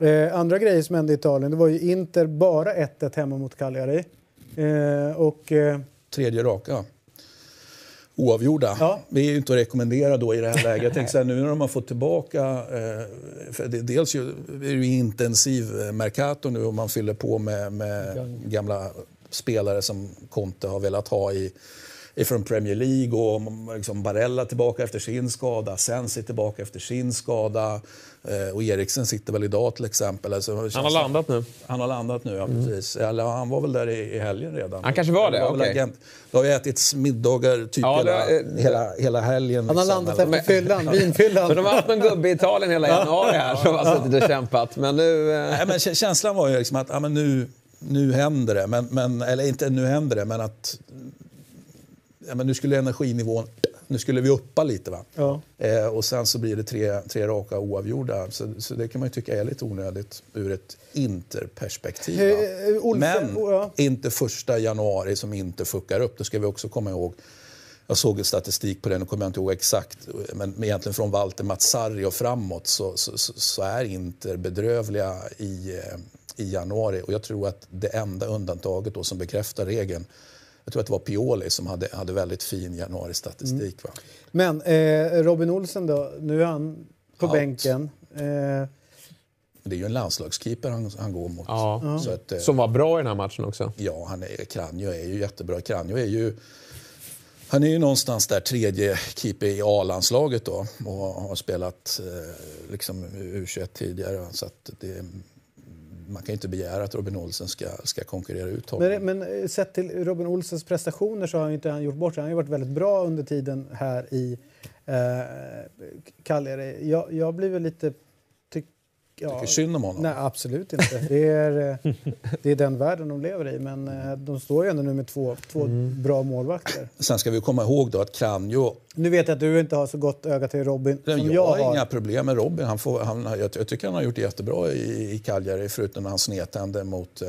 Eh, andra grejer som hände i Italien, det var ju Inter bara 1-1 hemma mot Cagliari. Eh, och, eh, Tredje raka oavgjorda. Ja. Vi är ju inte att rekommendera då i det här läget. Jag tänkte så här, nu när de har fått tillbaka... Eh, det, dels ju, är det ju intensiv eh, Mercato nu och man fyller på med, med gamla spelare som Conte har velat ha i från Premier League och liksom Barella tillbaka efter sin skada, Sensi tillbaka efter sin skada och Eriksen sitter väl idag till exempel. Alltså, han har landat nu. Han har landat nu, ja mm. precis. Eller, han var väl där i, i helgen redan. Han kanske var det? Var okay. Det har ju ätits middagar typ ja, hela, är... hela, hela helgen. Han har liksom, landat eller... efter fyllan, vinfyllan. Men de har haft någon gubbe i Italien hela januari här som har suttit och kämpat. Men nu... Eh... Nej, men känslan var ju liksom att ja, men nu, nu händer det. Men, men, eller inte nu händer det, men att ja, men nu skulle energinivån nu skulle vi uppa lite. Va? Ja. Eh, och sen så blir det tre, tre raka oavgjorda. Så, så det kan man tycka är lite onödigt ur ett interperspektiv. Eh, men ja. inte första januari som inte fuckar upp. Det ska vi också komma ihåg. Jag såg en statistik på den och kommer inte ihåg exakt. Men egentligen från Walter Mazzarri och framåt så, så, så, är Inter bedrövliga i, eh, i januari. Och jag tror att det enda undantaget då som bekräftar regeln jag tror att det var Pioli som hade, hade väldigt fin januaristatistik. Mm. Men eh, Robin Olsen då, nu är han på Out. bänken. Eh... Det är ju en landslagskeeper han, han går mot. Ja. Så att, eh, som var bra i den här matchen också. Ja, han är, Kranjo är ju jättebra. Kranjo är ju... Han är ju någonstans där tredje keeper i A-landslaget då och har spelat eh, liksom U21 tidigare. Så att det, man kan inte begära att Robin Olsen ska, ska konkurrera ut honom. Men, men eh, sett till Robin Olsens prestationer så har han inte han gjort bort sig. Han har varit väldigt bra under tiden här i eh, Cagliari. Jag, jag blir väl lite Ja, Tycker synd om honom? Nej, absolut inte. Det är, eh, det är den världen de lever i. Men eh, de står ju ändå nu med två, två mm. bra målvakter. Sen ska vi komma ihåg då att Kranjo... Nu vet jag att du inte har så gott öga till Robin som jag, jag har. har inga problem med Robin. Han får, han, jag, jag tycker han har gjort det jättebra i, i Cagliari förutom när han snedtände mot eh,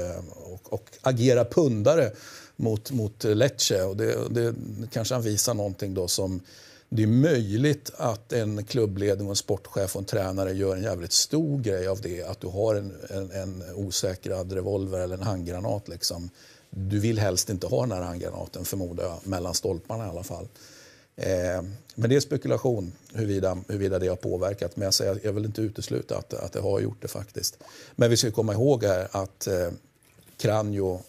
och, och agerar pundare mot, mot Lecce. Och det, det kanske han visar någonting då som det är möjligt att en klubbledning, en sportchef och en tränare gör en jävligt stor grej av det. Att du har en, en, en osäkrad revolver eller en handgranat. Liksom. Du vill helst inte ha den här handgranaten, förmodar jag, mellan stolparna i alla fall. Eh, men det är spekulation huruvida, huruvida det har påverkat. Men jag, säger, jag vill inte utesluta att, att det har gjort det faktiskt. Men vi ska komma ihåg här att eh, Kranjo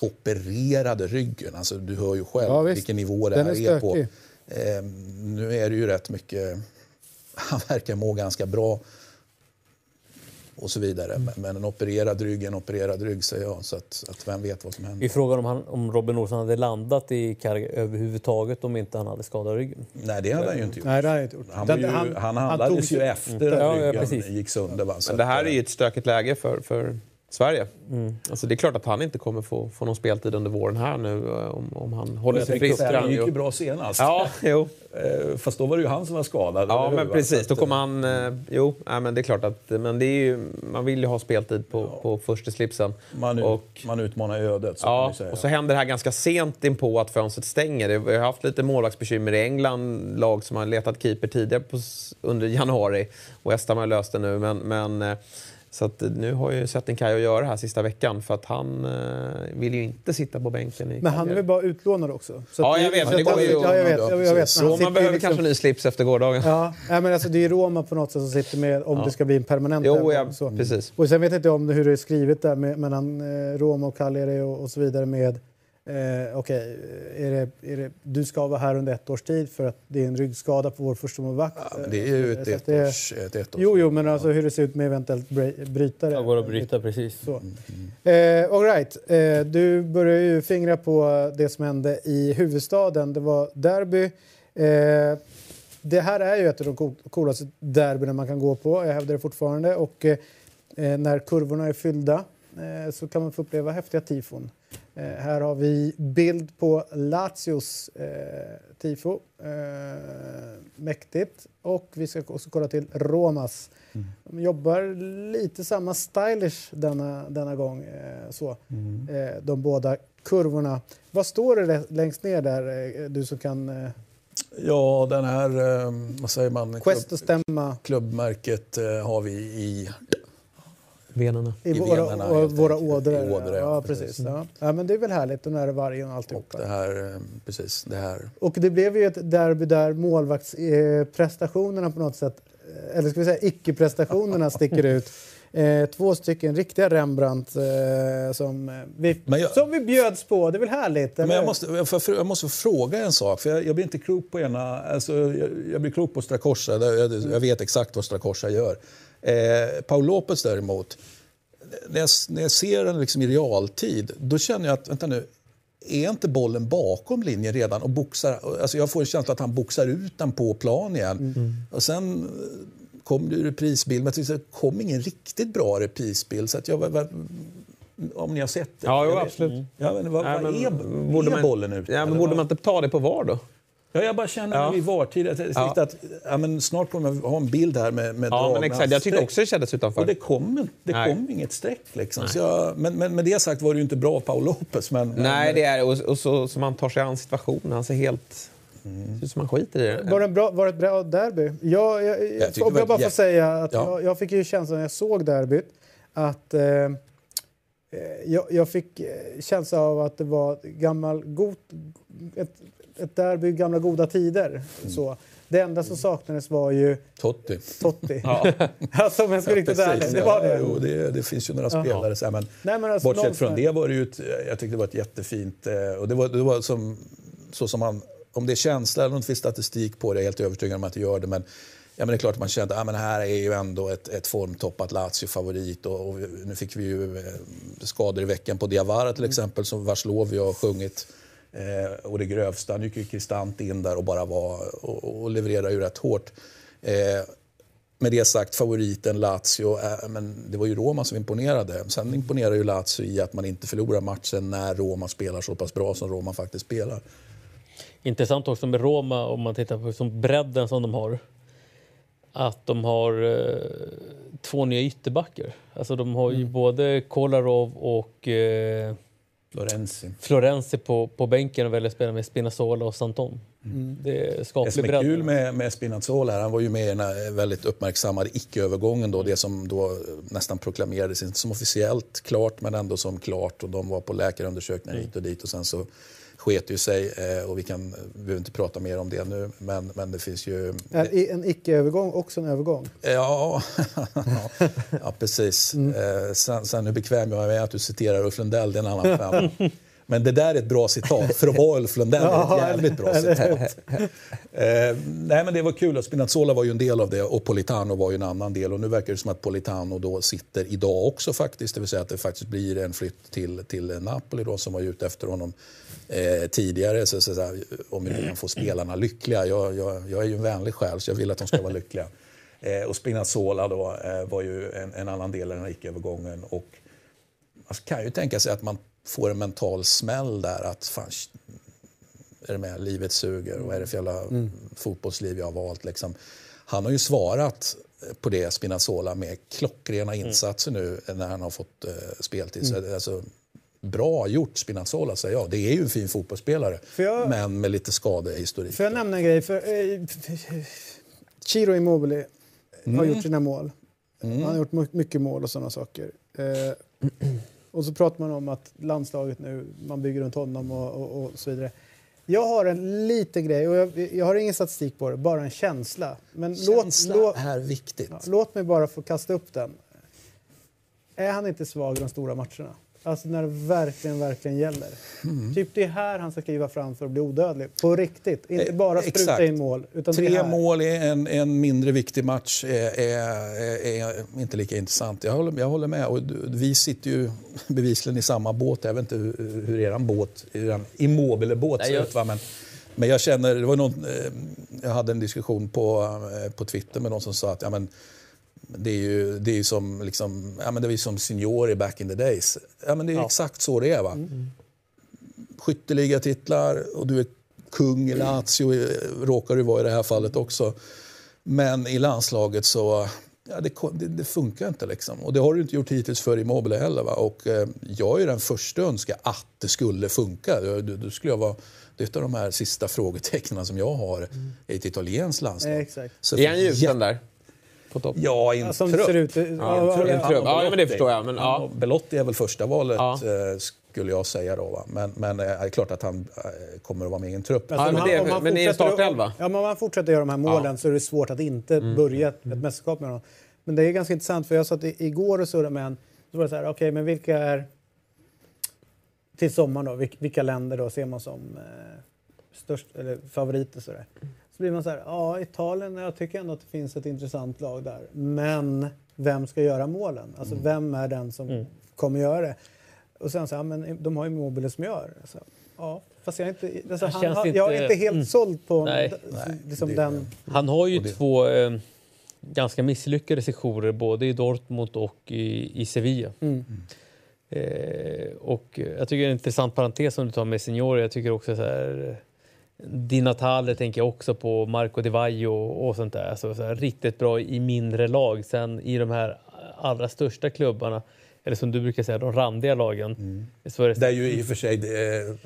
opererade ryggen. Alltså, du hör ju själv ja, vilken nivå det här är, är på. Eh, nu är det ju rätt mycket... Han verkar må ganska bra och så vidare. Mm. Men en opererad rygg är en opererad rygg, säger jag. Så att, att vem vet vad som händer. I frågan om, han, om Robin Olsson hade landat i Karg överhuvudtaget om inte han hade skadat ryggen? Nej, det hade han ju inte gjort. Nej, det hade inte gjort. Han, ju, han, han handlades han ju efter att ryggen ja, gick sönder. Va? Men det här är ju ett stökigt läge för, för Sverige. Mm. Alltså det är klart att han inte kommer få, få någon speltid under våren här nu eh, om, om han håller sig frisk. Han gick ju bra senast. Ja, jo. Eh, fast då var det ju han som var skadad. Ja, men hur? precis. Då kommer han... Eh, jo, nej, men det är klart att men det är ju, man vill ju ha speltid på, ja. på första slipsen. Man, och, man utmanar ödet. Så ja, och så händer det här ganska sent in på att fönstret stänger. Vi har haft lite målvaktsbekymmer i England, lag som har letat keeper tidigare på, under januari. Och West har löst det nu, men, men så att nu har ju Setin Kaj att göra här sista veckan för att han eh, vill ju inte sitta på bänken. Men han är väl bara utlånad också? Så ja, jag vet. Det går ju ja, jag vet, jag, jag vet. Roma behöver liksom... kanske ny slips efter gårdagen. Ja, men alltså, det är Roma på något sätt som sitter med om ja. det ska bli en permanent jo, ja, så. precis. Och sen vet jag inte om hur det är skrivet där med, mellan eh, Roma och Cagliari och, och så vidare med Eh, Okej, är det, är det, du ska vara här under ett års tid för att det är en ryggskada på vår första målvakt. Ja, men det är ju ett Så att det- ettårs... Ett ettårs Jo, jo, men alltså hur det ser ut med eventuellt bry- brytare. Ja, går att bryta, precis. Så. Eh, all right. eh, du börjar ju fingra på det som hände i huvudstaden. Det var derby. Eh, det här är ju ett av de cool- coolaste derbyna man kan gå på. Jag hävdar det fortfarande. Och, eh, eh, när kurvorna är fyllda eh, så kan man få uppleva häftiga tifon. Eh, här har vi bild på Lazios eh, tifo. Eh, mäktigt. Och vi ska också kolla till Romas. De jobbar lite samma stylish denna, denna gång. Eh, så. Eh, de båda kurvorna. Vad står det längst ner där, du som kan... Ja, den här, vad säger man, Quest klubb, och stämma klubbmärket har vi i... Venerna. i, i våra, venerna, och våra ådror. I ådror, ja, ja, precis. precis. Ja. ja, men det är väl härligt. Och nu är det vargen och Och alltihopa. det här, eh, precis, det här. Och det blev ju ett derby där målvaktsprestationerna på något sätt, eh, eller ska vi säga icke-prestationerna sticker ut. Eh, två stycken riktiga Rembrandt eh, som, eh, vi, jag- som vi bjöds på. Det är väl härligt? Men jag måste, jag, jag måste få fråga en sak. För jag, jag blir inte klok på ena... Alltså, jag, jag blir klok på Strakosha. Jag, jag, jag vet exakt vad Strakosha gör. Eh, Paul Lopez däremot, när jag, när jag ser den liksom i realtid, då känner jag att, vänta nu, är inte bollen bakom linjen redan och boxar? Alltså jag får en känsla att han boxar ut den på plan igen. Och sen eh, kom det reprisbild, men det kom ingen riktigt bra reprisbild. Så att jag, var- om ni har sett det? Ja, jo, absolut. Ja, men vad, Nej, men är, är man- bollen ute? Ja, men borde man inte ta det på VAR då? Ja, jag bara känner Ja. vid VAR-tid att, Ja. att ja, men snart kommer vi ha en bild här med, med Ja, dragna men exakt. Jag tyckte också det kändes utanför. Och det kom, det Nej. kom inget streck. Liksom. Så jag, men, men med det sagt var det ju inte bra Paul Lopez. Men, Nej, men, det är och, och så som han tar sig an situationen. Han ser helt... Mm. ser ut som han skiter i det. Var det, en bra, var det ett bra derby? Jag, jag, Jag om jag var bara får säga att Ja. jag, jag fick ju känslan när jag såg derbyt att eh, eh, jag, jag fick eh, känslan av att det var gammal god, ett, ett derby i gamla goda tider. Mm. Så. Det enda som saknades var ju Totti. Totti. alltså om jag ska riktigt ärlig. Det var ja, det. Jo, det, det finns ju några spelare. Så här, men Nej, men alltså, bortsett från det var det ju ett, jag tyckte det var ett jättefint... eh, Och det var, det var som, så som man, om det är känsla eller om det finns statistik på det, jag är helt övertygad om att det gör det. Men, ja, men det är klart att man kände att ah, men här är ju ändå ett, ett formtoppat Lazio-favorit. Och, och nu fick vi ju eh, skador i veckan på Diawara till exempel, som vars lov vi har sjungit. Eh, och det grövsta. Han gick kristant in där och bara var och, och levererade ju rätt hårt. Eh, med det sagt, favoriten Lazio, eh, men det var ju Roma som imponerade. Sen imponerar ju Lazio i att man inte förlorar matchen när Roma spelar så pass bra som Roma faktiskt spelar. Intressant också med Roma, om man tittar på som bredden som de har. Att de har eh, två nya ytterbackar. Alltså de har ju både Kolarov och eh, Lorenzi. Florenzi på, på bänken och väljer att spela med Spinazzola och Santon. Det är Det skaplig som är bredd. kul med, med Spinazzola, han var ju med i den här väldigt uppmärksammade icke-övergången då, det som då nästan proklamerades, inte som officiellt klart men ändå som klart och de var på läkarundersökningar hit och dit och sen så sket ju sig eh, och vi kan, vi behöver inte prata mer om det nu men, men det finns ju... Är en icke-övergång också en övergång? Ja, ja precis. Eh, sen, sen hur bekväm jag är med att du citerar Ulf Lundell, det är en annan femma. Men det där är ett bra citat. För att vara Ulf Lundell är ett jävligt bra citat. Eh, nej, men det var kul. Spinazzola var ju en del av det och Politano var ju en annan del. Och nu verkar det som att Politano då sitter idag också faktiskt. Det vill säga att det faktiskt blir en flytt till, till Napoli då, som var ute efter honom eh, tidigare. Så, så, så om vi kan få spelarna lyckliga. Jag, jag, jag är ju en vänlig själ så jag vill att de ska vara lyckliga. Eh, och Spinazzola då, eh, var ju en, en annan del i den här icke-övergången. Och man kan ju tänka sig att man får en mental smäll där. att fan, är det med, livet suger. Vad är det för jävla fotbollsliv jag har valt? Liksom. Han har ju svarat på det, Spinazzola, med klockrena insatser nu när han har fått eh, speltid. Så, alltså, bra gjort Spinazzola, säger jag. Det är ju en fin fotbollsspelare, jag- men med lite skadehistorik. Får jag nämna en grej? För, eh, Ciro Immobile har gjort sina mål. Han har gjort my- mycket mål och sådana saker. Eh, och så pratar man om att landslaget nu, man bygger runt honom och, och, och så vidare. Jag har en liten grej, och jag, jag har ingen statistik på det, bara en känsla. Men låt, Känsla låt, är viktigt. ja, låt mig bara få kasta upp den. Är han inte svag i de stora matcherna? Alltså när det verkligen, verkligen gäller. Mm. Typ det är här han ska kliva fram för att bli odödlig. På riktigt. Inte Eh, bara spruta exakt. in mål. Utan Tre mål i en, en mindre viktig match är, är, är inte lika intressant. Jag håller, jag håller med. Och vi sitter ju bevisligen i samma båt. Jag vet inte hur, hur er båt, er Immobile-båt Nej, ser ut. Va? Men, men jag känner, det var någon, eh, jag hade en diskussion på, eh, på Twitter med någon som sa att ja, men, det är ju, det är ju som, liksom, ja, men det ju som Signori back in the days. Ja, men det är Ja. exakt så det är. Va? Skytteligatitlar och du är kung i Lazio, eh, råkar du vara i det här fallet också. Men i landslaget så ja, det, det, det funkar inte. Liksom. Och det har du inte gjort hittills för Immobile heller. Va? Och, eh, jag är den första att önska att det skulle funka. Då, skulle jag vara, det är ett av de här sista frågetecknen som jag har i ett italienskt landslag. Eh, exakt. Så Är han för- gjuten där? På topp? Ja, i en Ja, Som trupp. ser ut. Ja, en ja, trupp. ja. trupp. Ja, men det förstår jag, men, ja. Ja, Belotti är väl första valet Ja. eh, skulle jag säga då. Va? Men, men eh, det är klart att han eh, kommer att vara med i en trupp. Alltså, Ja, men han- det- han men i en startelva? Ja, men om han fortsätter göra de här målen så är det svårt att inte Mm. börja ett, ett mästerskap med honom. Men det är ganska intressant för jag satt igår och surrade med en. Så var det så här, okej, men vilka är till sommaren då? Vilka, vilka länder då ser man som eh, störst eller favoriter så där? Så blir man så här, ja, Italien, jag tycker ändå att det finns ett intressant lag där. Men vem ska göra målen? Alltså Mm. vem är den som kommer göra det? Och sen så, ja, men de har ju Mobile som gör. Så, ja, fast jag är inte, alltså, han, har, inte- jag är inte helt mm. såld på Nej. Nej, liksom det- den... Han har ju två eh, ganska misslyckade sessioner både i Dortmund och i, i Sevilla. Mm. Eh, och jag tycker det är en intressant parentes som du tar med Signori. Jag tycker också så här... Di Natale tänker jag också på, Marco Di Vaio och sånt där. Alltså, så här, riktigt bra i mindre lag. Sen i de här allra största klubbarna, eller som du brukar säga, de randiga lagen. Så är det, Det är ju i och för sig eh,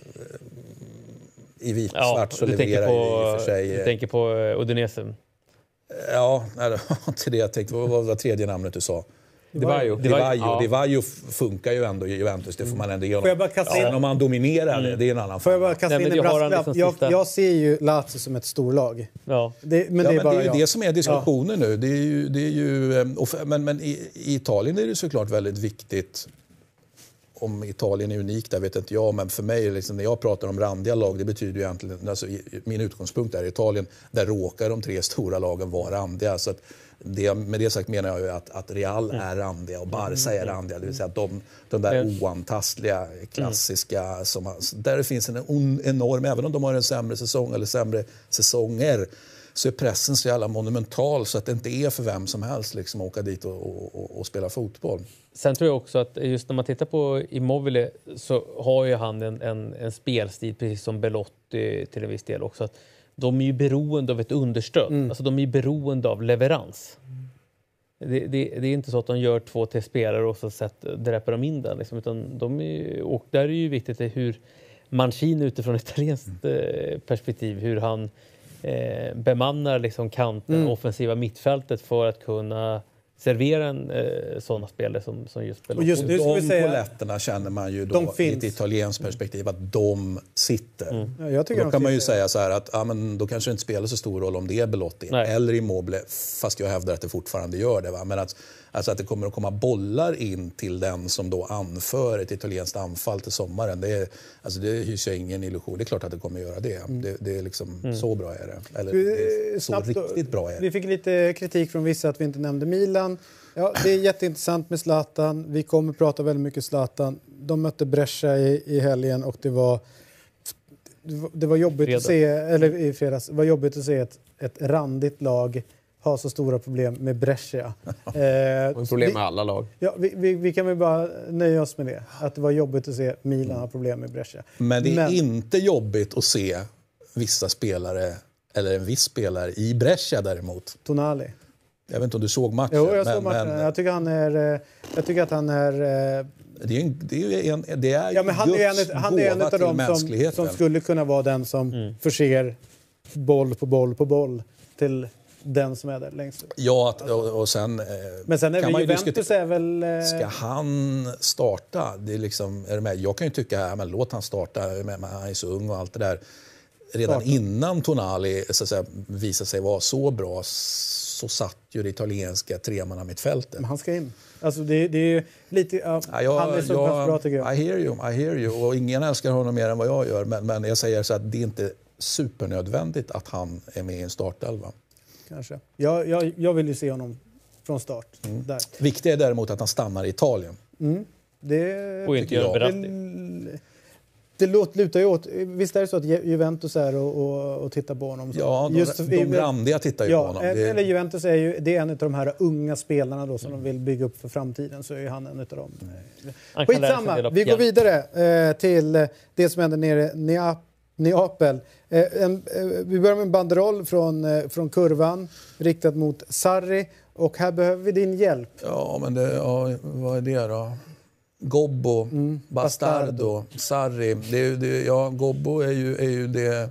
i vit ja, svart så du tänker på, i och för sig... du eh, tänker på eh, Udinese. Ja, nej, det var inte det jag tänkte. Vad var det tredje namnet du sa? Di Vaio. Di Vaio. ja. Funkar ju ändå i Juventus, det får man ändå Får jag honom. bara kasta Sen om han dominerar det, det är en annan får jag bara femma. kasta Nej, in men en det har han brasklapp? liksom Jag, jag ser ju Lazio som ett storlag. Ja. Det, men Ja, det är men bara det är ju jag. det som är diskussionen nu. Det är ju, det är ju, eh, men men i, i Italien är det såklart väldigt viktigt om Italien är unikt, där vet inte jag, men för mig, liksom, när jag pratar om randiga lag, det betyder ju egentligen, alltså, min utgångspunkt är Italien, där råkar de tre stora lagen vara randiga. Så att det, med det sagt menar jag ju att, att Real är randiga och Barca är randiga, det vill säga att de, de där oantastliga, klassiska, som, har- där det finns en on- enorm, även om de har en sämre säsong eller sämre säsonger, så är pressen så jävla monumental så att det inte är för vem som helst liksom, att åka dit och, och, och, och spela fotboll. Sen tror jag också att just när man tittar på Immobile så har ju han en, en, en spelstil precis som Belotti till en viss del också. Att de är ju beroende av ett understöd. Alltså de är beroende av leverans. Det, det, det är inte så att de gör två, tre spelare och så sätt, dräper de in den. Liksom, utan de är, och där är ju viktigt hur Mancini utifrån italienskt eh, perspektiv, hur han eh, bemannar liksom kanten, offensiva mittfältet för att kunna servera en eh, sådana spelare som, som just Belotti. Och just Och nu ska vi de säga... poletterna känner man ju då i ett italienskt perspektiv att de sitter. Ja, jag tycker Då de kan man ju säga så här att ja, men då kanske det inte spelar så stor roll om det är Belotti Nej. eller Immobile, fast jag hävdar att det fortfarande gör det. Va? Men att, alltså att det kommer att komma bollar in till den som då anför ett italienskt anfall till sommaren. Det, är, alltså det hyser jag ingen illusion. Det är klart att det kommer att göra det. Det, det är liksom, Så bra är det. Eller det är Eh, så snabbt riktigt bra är det. Vi fick lite kritik från vissa att vi inte nämnde Milan. Ja, det är jätteintressant med Zlatan. Vi kommer prata väldigt mycket Zlatan. De mötte Brescia i, i helgen och det var, det var, det var jobbigt Fredag. att se, eller i fredags, det var jobbigt att se ett, ett randigt lag ha så stora problem med Brescia. Eh, Och problem vi, med alla lag. ja, vi, vi, vi kan väl bara nöja oss med det. Att det var jobbigt att se Milan ha problem med Brescia. Men det är Men- inte jobbigt att se vissa spelare, eller en viss spelare, i Brescia däremot. Tonali. Jag vet inte om du såg matchen. Jo, jag men, såg matchen. men Jag tycker han är... eh, Jag tycker att han är... eh, det är, en, det är ju en, det är Ja, men han är en, han är en av dem som, som skulle kunna vara den som förser boll på boll på boll till den som är där längst upp. Ja, att, och, och sen... eh, Men sen är kan man ju Juventus diskutera- är väl... eh, Ska han starta? Det är liksom, är du med? Jag kan ju tycka, ja, men låt han starta? Men han är så ung och allt det där. redan innan Tonali så att säga, visade sig vara så bra så satt ju det italienska tremannamittfältet. Men han ska in. Alltså det, det är lite... Ja, Ja, jag, han är så jag, bra tycker jag. I hear you, I hear you. Och ingen älskar honom mer än vad jag gör. Men, men jag säger så att det är inte supernödvändigt att han är med i en startelva. Kanske. Jag, jag, jag vill ju se honom från start. Mm. Där. Viktigt är däremot att han stannar i Italien. Det, Och inte gör Verratti. det låt, lutar ju åt. Visst är det så att Ju- Juventus är och, och, och tittar på honom? Så. Ja, de, Just- de randiga tittar ju på Ja, honom. eller Det, Juventus är ju det är en av de här unga spelarna då som de vill bygga upp för framtiden. Så är han en av dem. Skitsamma, vi går vidare eh, till eh, det som händer nere i Neap Neapel. Eh, en, eh, vi börjar med en banderoll från, eh, från kurvan riktad mot Sarri. Och här behöver vi din hjälp. ja, men det, ja, vad är det då? Gobbo, Mm, Bastardo, Sarri. Det, det, ja, Gobbo är ju, är ju det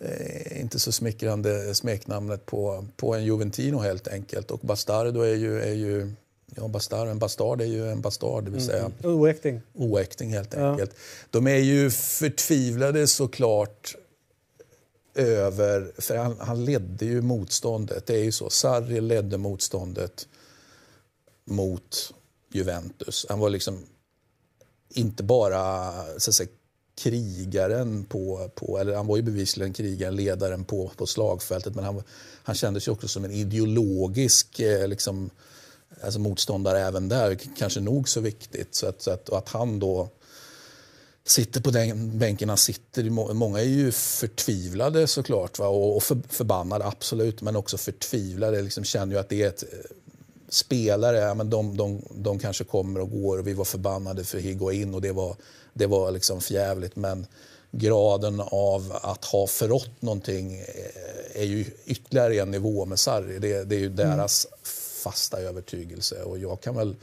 eh, inte så smickrande smeknamnet på, på en Juventino helt enkelt. Och Bastardo är ju, är ju ja, bastard, en bastard är ju en bastard, det vill säga Oäkting. oäkting helt Ja. enkelt. De är ju förtvivlade såklart över, för han, han ledde ju motståndet. Det är ju så, Sarri ledde motståndet mot Juventus. Han var liksom inte bara så att säga, krigaren på, på, eller han var ju bevisligen krigaren, ledaren på, på slagfältet, men han, han kändes ju också som en ideologisk eh, liksom, alltså motståndare även där, kanske nog så viktigt. Så att, så att, och att han då sitter på den bänken han sitter. Må- Många är ju förtvivlade såklart va? och, för, förbannade, absolut, men också förtvivlade. Liksom känner ju att det är ett eh, spelare, ja, men de, de, de kanske kommer och går och vi var förbannade för Higuain och det var, det var liksom förjävligt. Men graden av att ha förrått någonting eh, är ju ytterligare en nivå med Sarri. Det, det är ju deras fasta övertygelse och jag kan väl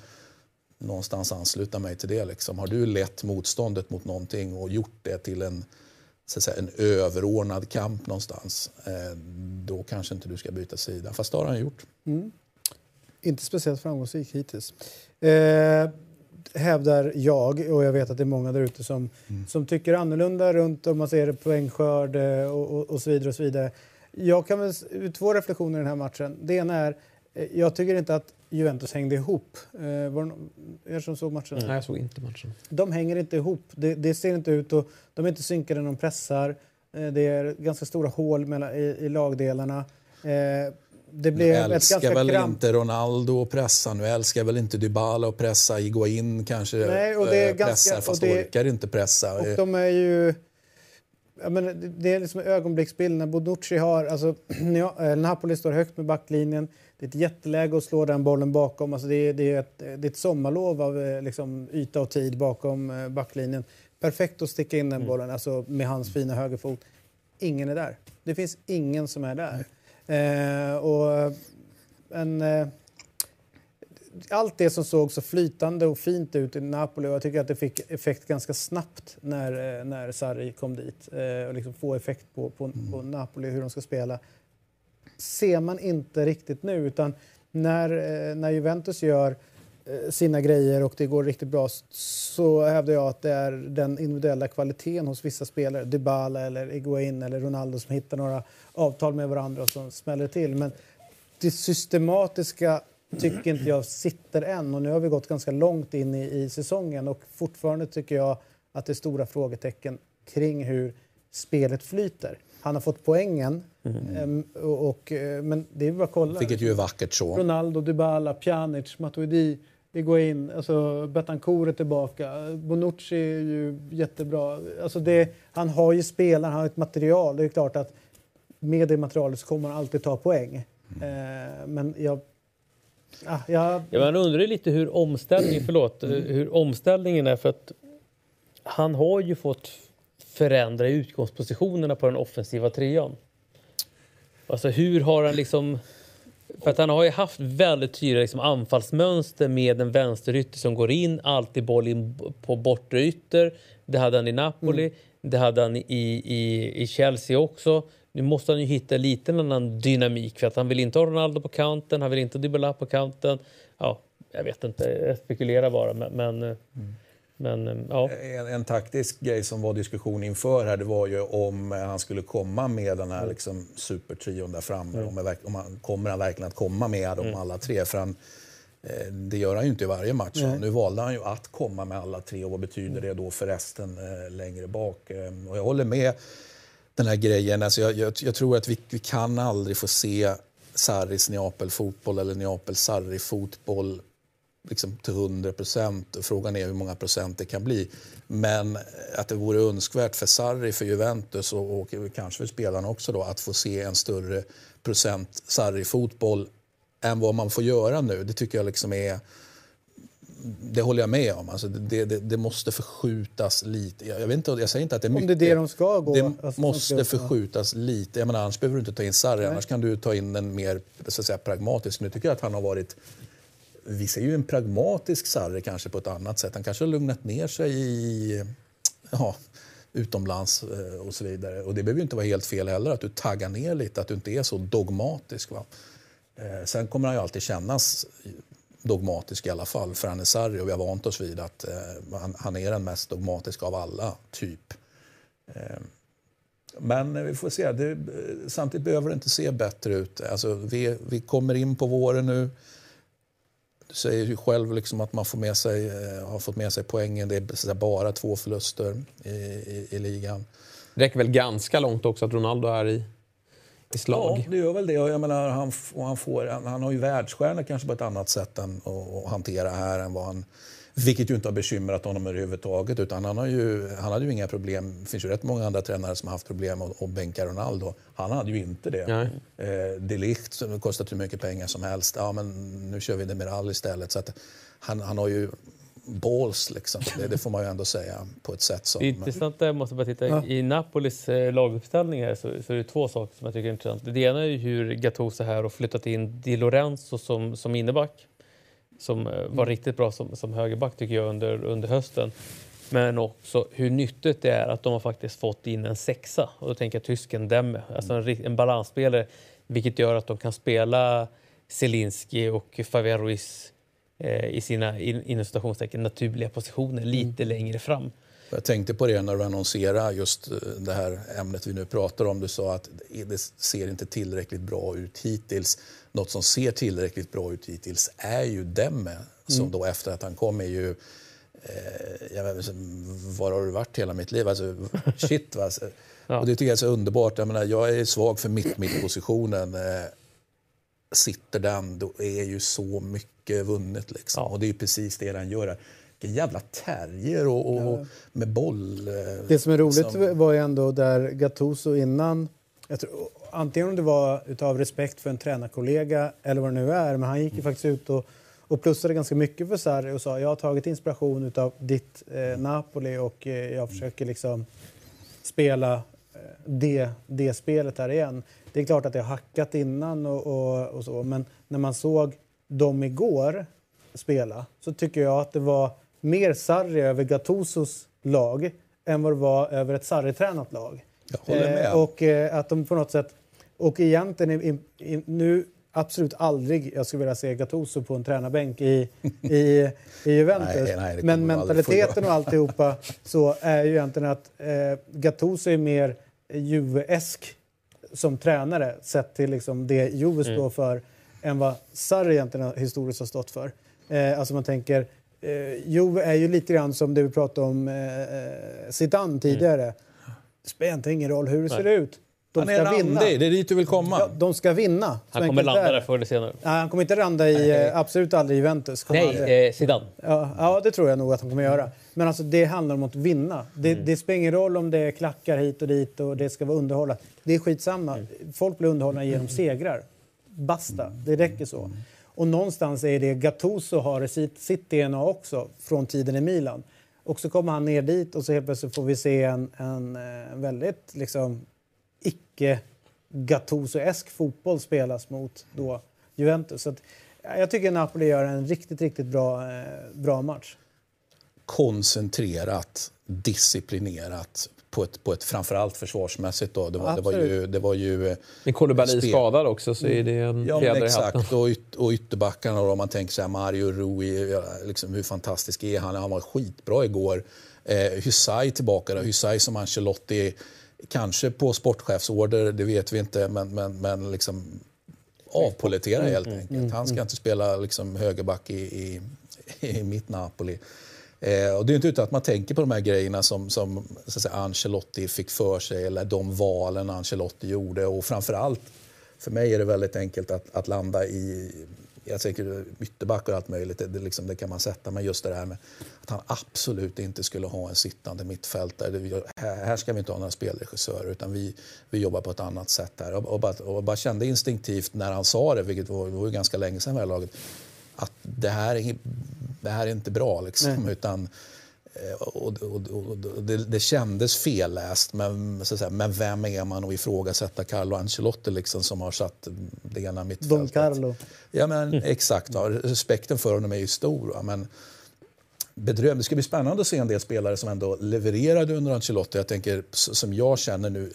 någonstans ansluta mig till det. Liksom. Har du lett motståndet mot någonting och gjort det till en, så att säga, en överordnad kamp någonstans, eh, då kanske inte du ska byta sida. Fast det har han gjort. Inte speciellt framgångsrik hittills. Eh, hävdar jag, och jag vet att det är många där ute som, som tycker annorlunda runt om man ser poängskörd eh, och, och, och så vidare. Och så vidare. Jag kan väl två reflektioner i den här matchen. Det ena är, jag tycker inte att Juventus hängde ihop. Eh, var det er som såg matchen? Nej, jag såg inte matchen. De hänger inte ihop. Det, det ser inte ut och de är inte synkade när de pressar. Eh, Det är ganska stora hål mellan, i, i lagdelarna. Eh, Det Nu blev ett älskar ganska väl kramp... inte Ronaldo att pressa. Nu älskar väl inte Dybala att pressa. Higuain kanske Nej, och det är eh, ganska- pressar och fast det- orkar inte pressa. Och Eh, de är ju... Menar, det- är liksom en ögonblicksbild när Bonucci har... Alltså, eh, Napoli står högt med backlinjen. Det är ett jätteläge att slå den bollen bakom. Alltså det, är, det, är ett, det är ett sommarlov av eh, liksom, yta och tid bakom eh, backlinjen. Perfekt att sticka in den bollen alltså, med hans fina högerfot. Ingen är där. Det finns ingen som är där. Eh, och en... Eh, allt det som såg så flytande och fint ut i Napoli och jag tycker att det fick effekt ganska snabbt när, eh, när Sarri kom dit eh, och liksom få effekt på, på, på Napoli hur de ska spela ser man inte riktigt nu utan när, eh, när Juventus gör eh, sina grejer och det går riktigt bra så hävdar jag att det är den individuella kvaliteten hos vissa spelare, Dybala eller Iguain eller Ronaldo som hittar några avtal med varandra och som smäller till. Men det systematiska tycker inte jag sitter än och nu har vi gått ganska långt in i, i säsongen och fortfarande tycker jag att det är stora frågetecken kring hur spelet flyter. Han har fått poängen, ehm, och, och, eh, men det är bara att kolla. vilket ju är vackert så. Ronaldo, Dybala, Pjanic, Matuidi, Higuain, alltså Betancourt är tillbaka. Bonucci är ju jättebra. Alltså det, han har ju spelare, han har ett material. Det är klart att med det materialet så kommer han alltid ta poäng. Eh, men jag... Ah, jag Ja, man undrar ju lite hur omställningen, förlåt, hur omställningen är för att han har ju fått förändra utgångspositionerna på den offensiva trean. Alltså hur har han liksom... För att han har ju haft väldigt tydliga liksom, anfallsmönster med en vänsterytter som går in, alltid boll in på bortre ytter. Det hade han i Napoli, det hade han i, i, i Chelsea också. Nu måste han ju hitta lite en annan dynamik för att han vill inte ha Ronaldo på kanten, han vill inte ha Dybala på kanten. Ja, jag vet inte, jag spekulerar bara men... men eh, Men, eh, ja. En, en, taktisk grej som var diskussion inför här, det var ju om han skulle komma med den här liksom, supertrion där framme. Mm. Om, om han, kommer han verkligen att komma med dem mm. alla tre? För han, eh, det gör han ju inte i varje match. Mm. Nu valde han ju att komma med alla tre och vad betyder det då för resten eh, längre bak? Eh, och jag håller med den här grejen. Alltså jag, jag, jag tror att vi, vi, kan aldrig få se Sarris Neapel-fotboll eller Neapel-Sarri-fotboll liksom till 100 procent. Frågan är hur många procent det kan bli. Men att det vore önskvärt för Sarri, för Juventus och, och kanske för spelarna också då, att få se en större procent Sarri-fotboll än vad man får göra nu. Det tycker jag liksom är det håller jag med om. Alltså det, det, det, måste förskjutas lite. Jag, vet inte, jag säger inte att det är mycket. Om det är det de ska gå. Det alltså, måste förskjutas lite. Jag menar, annars behöver du inte ta in Sarri. Annars kan du ta in en mer så att säga, pragmatisk. Nu tycker jag att han har varit... Vi ser ju en pragmatisk Sarri kanske på ett annat sätt. Han kanske har lugnat ner sig i... Ja, utomlands eh, och så vidare. Och det behöver ju inte vara helt fel heller att du taggar ner lite, att du inte är så dogmatisk. Va? Eh, sen kommer han ju alltid kännas dogmatisk i alla fall. För han är Sarri och vi har vant oss vid att eh, han, han, är den mest dogmatiska av alla, typ. Men vi får se. Det, samtidigt behöver det inte se bättre ut. Alltså, vi, vi kommer in på våren nu. Säger ju själv liksom att man får med sig, eh, har fått med sig poängen. Det är bara två förluster i, i, i ligan. Det räcker väl ganska långt också att Ronaldo är i i slag. Ja, det gör väl det. Jag menar, han, han, får, han, han har ju världsstjärna kanske på ett annat sätt än att, att hantera här än vad han vilket ju inte har bekymrat honom överhuvudtaget. Utan han, har ju, han hade ju inga problem. Det finns ju rätt många andra tränare som har haft problem att, bänka Ronaldo. Han hade ju inte det. Eh, De Ligt som kostat hur mycket pengar som helst. Ja, men nu kör vi Demiral istället. Så att han, han har ju balls, liksom. det, det, får man ju ändå säga på ett sätt som... Det är intressant, jag måste bara titta. Ja. I Napolis eh, laguppställning här så, så är det två saker som jag tycker är intressant. Det ena är hur Gattuso här har flyttat in Di Lorenzo som, som inneback. Som eh, var mm. riktigt bra som, som högerback tycker jag under, under hösten. Men också hur nyttigt det är att de har faktiskt fått in en sexa. Och då tänker jag tysken Demme, alltså en, en balansspelare. Vilket gör att de kan spela Zelinski och Fabian Ruiz Eh, i sina inom naturliga positioner lite mm. längre fram. Jag tänkte på det när du annonserade just eh, det här ämnet vi nu pratar om. Du sa att det ser inte tillräckligt bra ut hittills. Något som ser tillräckligt bra ut hittills är ju Demme som mm. då efter att han kom är ju eh, jag vet, var har du varit hela mitt liv? Alltså, shit va. ja. Och det tycker jag är så underbart. Jag, menar, jag är svag för mitt mittpositionen. Eh, sitter den, då är ju så mycket vunnet. Liksom. Ja. Och det är precis det den gör. Vilken jävla terrier och, och ja. med boll. Eh, det som är roligt som... var ju ändå där Gattuso innan, jag tror, antingen om det var utav respekt för en tränarkollega eller vad det nu är, men han gick ju mm. faktiskt ut och, och plussade ganska mycket för Sarri och sa jag har tagit inspiration utav ditt eh, Napoli och eh, jag försöker liksom spela eh, det, det spelet här igen. Det är klart att det har hackat innan och, och, och, så, men när man såg dem igår spela så tycker jag att det var mer Sarri över Gattusos lag än vad det var över ett Sarri-tränat lag. Jag håller med. Eh, och eh, att de på något sätt... Och egentligen, i, i, nu absolut aldrig jag skulle vilja se Gattuso på en tränarbänk i, i, i Juventus. nej, nej, Men mentaliteten och alltihopa så är ju egentligen att eh, Gattuso är mer Juve-esk som tränare sett till liksom det Juve står mm. för än vad Sarri egentligen historiskt har stått för. Eh, alltså man tänker, eh, Juve är ju lite grann som det vi pratade om eh, eh Zidane tidigare. Mm. Det spelar egentligen ingen roll hur det ser ut. De han är ska randig, vinna. det är dit du vill komma. Ja, de ska vinna. Han kommer landa där förr eller senare. Nej, han kommer inte landa i, Nej. Eh, absolut aldrig i Juventus. Nej, eh, Zidane. Ja, ja, det tror jag nog att han kommer göra. Men alltså, det handlar om att vinna. Det, mm. det spelar ingen roll om det är klackar hit och dit och det ska vara underhållat. Det är skitsamma. Mm. Folk blir underhållna genom segrar. Basta, det räcker så. Och någonstans är det Gattuso har sitt, sitt DNA också från tiden i Milan. Och så kommer han ner dit och så helt plötsligt får vi se en, en, en eh, väldigt liksom, icke Gattuso-esk fotboll spelas mot då Juventus. Så att, jag tycker Napoli gör en riktigt, riktigt bra, eh, bra match. Koncentrerat, disciplinerat, på ett, på ett framförallt försvarsmässigt. Då. Det, var, det var ju... Det var ju eh, men Koulibaly skadad också så är det en ja, fjäder exakt. Och, yt, och ytterbackarna då, om man tänker så här, Mario Rui, liksom, hur fantastisk är han? Han var skitbra igår. Eh, Hysaj tillbaka då. Hysaj som Ancelotti, kanske på sportchefsorder, det vet vi inte, men, men, men liksom avpolitera helt mm, enkelt. Mm, han ska mm. inte spela liksom högerback i, i, i mitt Napoli. Eh, och det är inte utan att man tänker på de här grejerna som, som så att säga, Ancelotti fick för sig eller de valen Ancelotti gjorde. Och framförallt, för mig är det väldigt enkelt att, att landa i jag tänker ytterback och allt möjligt, det, det, liksom, det, kan man sätta. Men just det där med att han absolut inte skulle ha en sittande mittfältare. Här, här ska vi inte ha några spelregissörer utan vi, vi jobbar på ett annat sätt här. Och, och, bara, och bara kände instinktivt när han sa det, vilket var, var ganska länge sedan vid laget, att det här är, det här är inte bra. Liksom, utan, eh, och, och, och det, det, kändes felläst, men, så att säga, men vem är man att ifrågasätta Carlo Ancelotti liksom, som har satt det ena mittfältet? Don Carlo. Ja, men, exakt. Va? Respekten för honom är ju stor. Va? Men, bedrövligt. Det ska bli spännande att se en del spelare som ändå levererade under Ancelotti. Jag tänker, som jag känner nu,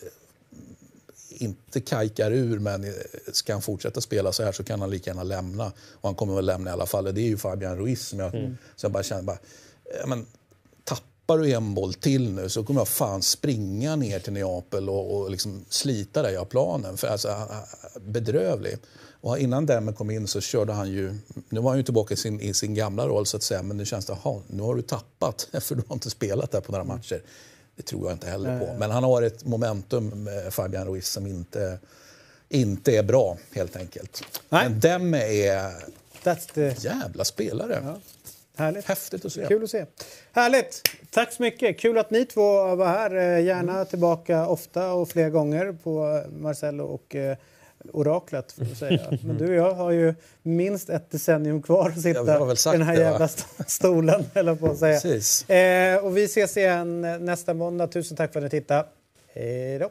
inte kajkar ur, men eh, ska han fortsätta spela så här så kan han lika gärna lämna. Och han kommer väl lämna i alla fall. Det är ju Fabian Ruiz som jag, mm. som jag bara känner, bara, men, tappar du en boll till nu så kommer jag fan springa ner till Neapel och, och liksom slita dig av planen. För alltså, bedrövlig. Och innan Demme kom in så körde han ju, nu var han ju tillbaka i sin, i sin gamla roll så att säga, men nu känns det, aha, nu har du tappat för du har inte spelat där på några matcher. Det tror jag inte heller på. Men han har ett momentum, med Fabian Ruiz, som inte, inte är bra helt enkelt. Nej. Men Demme är That's the... jävla spelare. Ja. Härligt. Häftigt att se. Kul att se. Härligt! Tack så mycket. Kul att ni två var här. Eh, gärna mm. tillbaka ofta och fler gånger på Marcello och eh, oraklet. Får säga. Men du och jag har ju minst ett decennium kvar att sitta i den här det, jävla stolen. Eller på att säga. Eh, och vi ses igen nästa måndag. Tusen tack för att ni tittade. Hej då!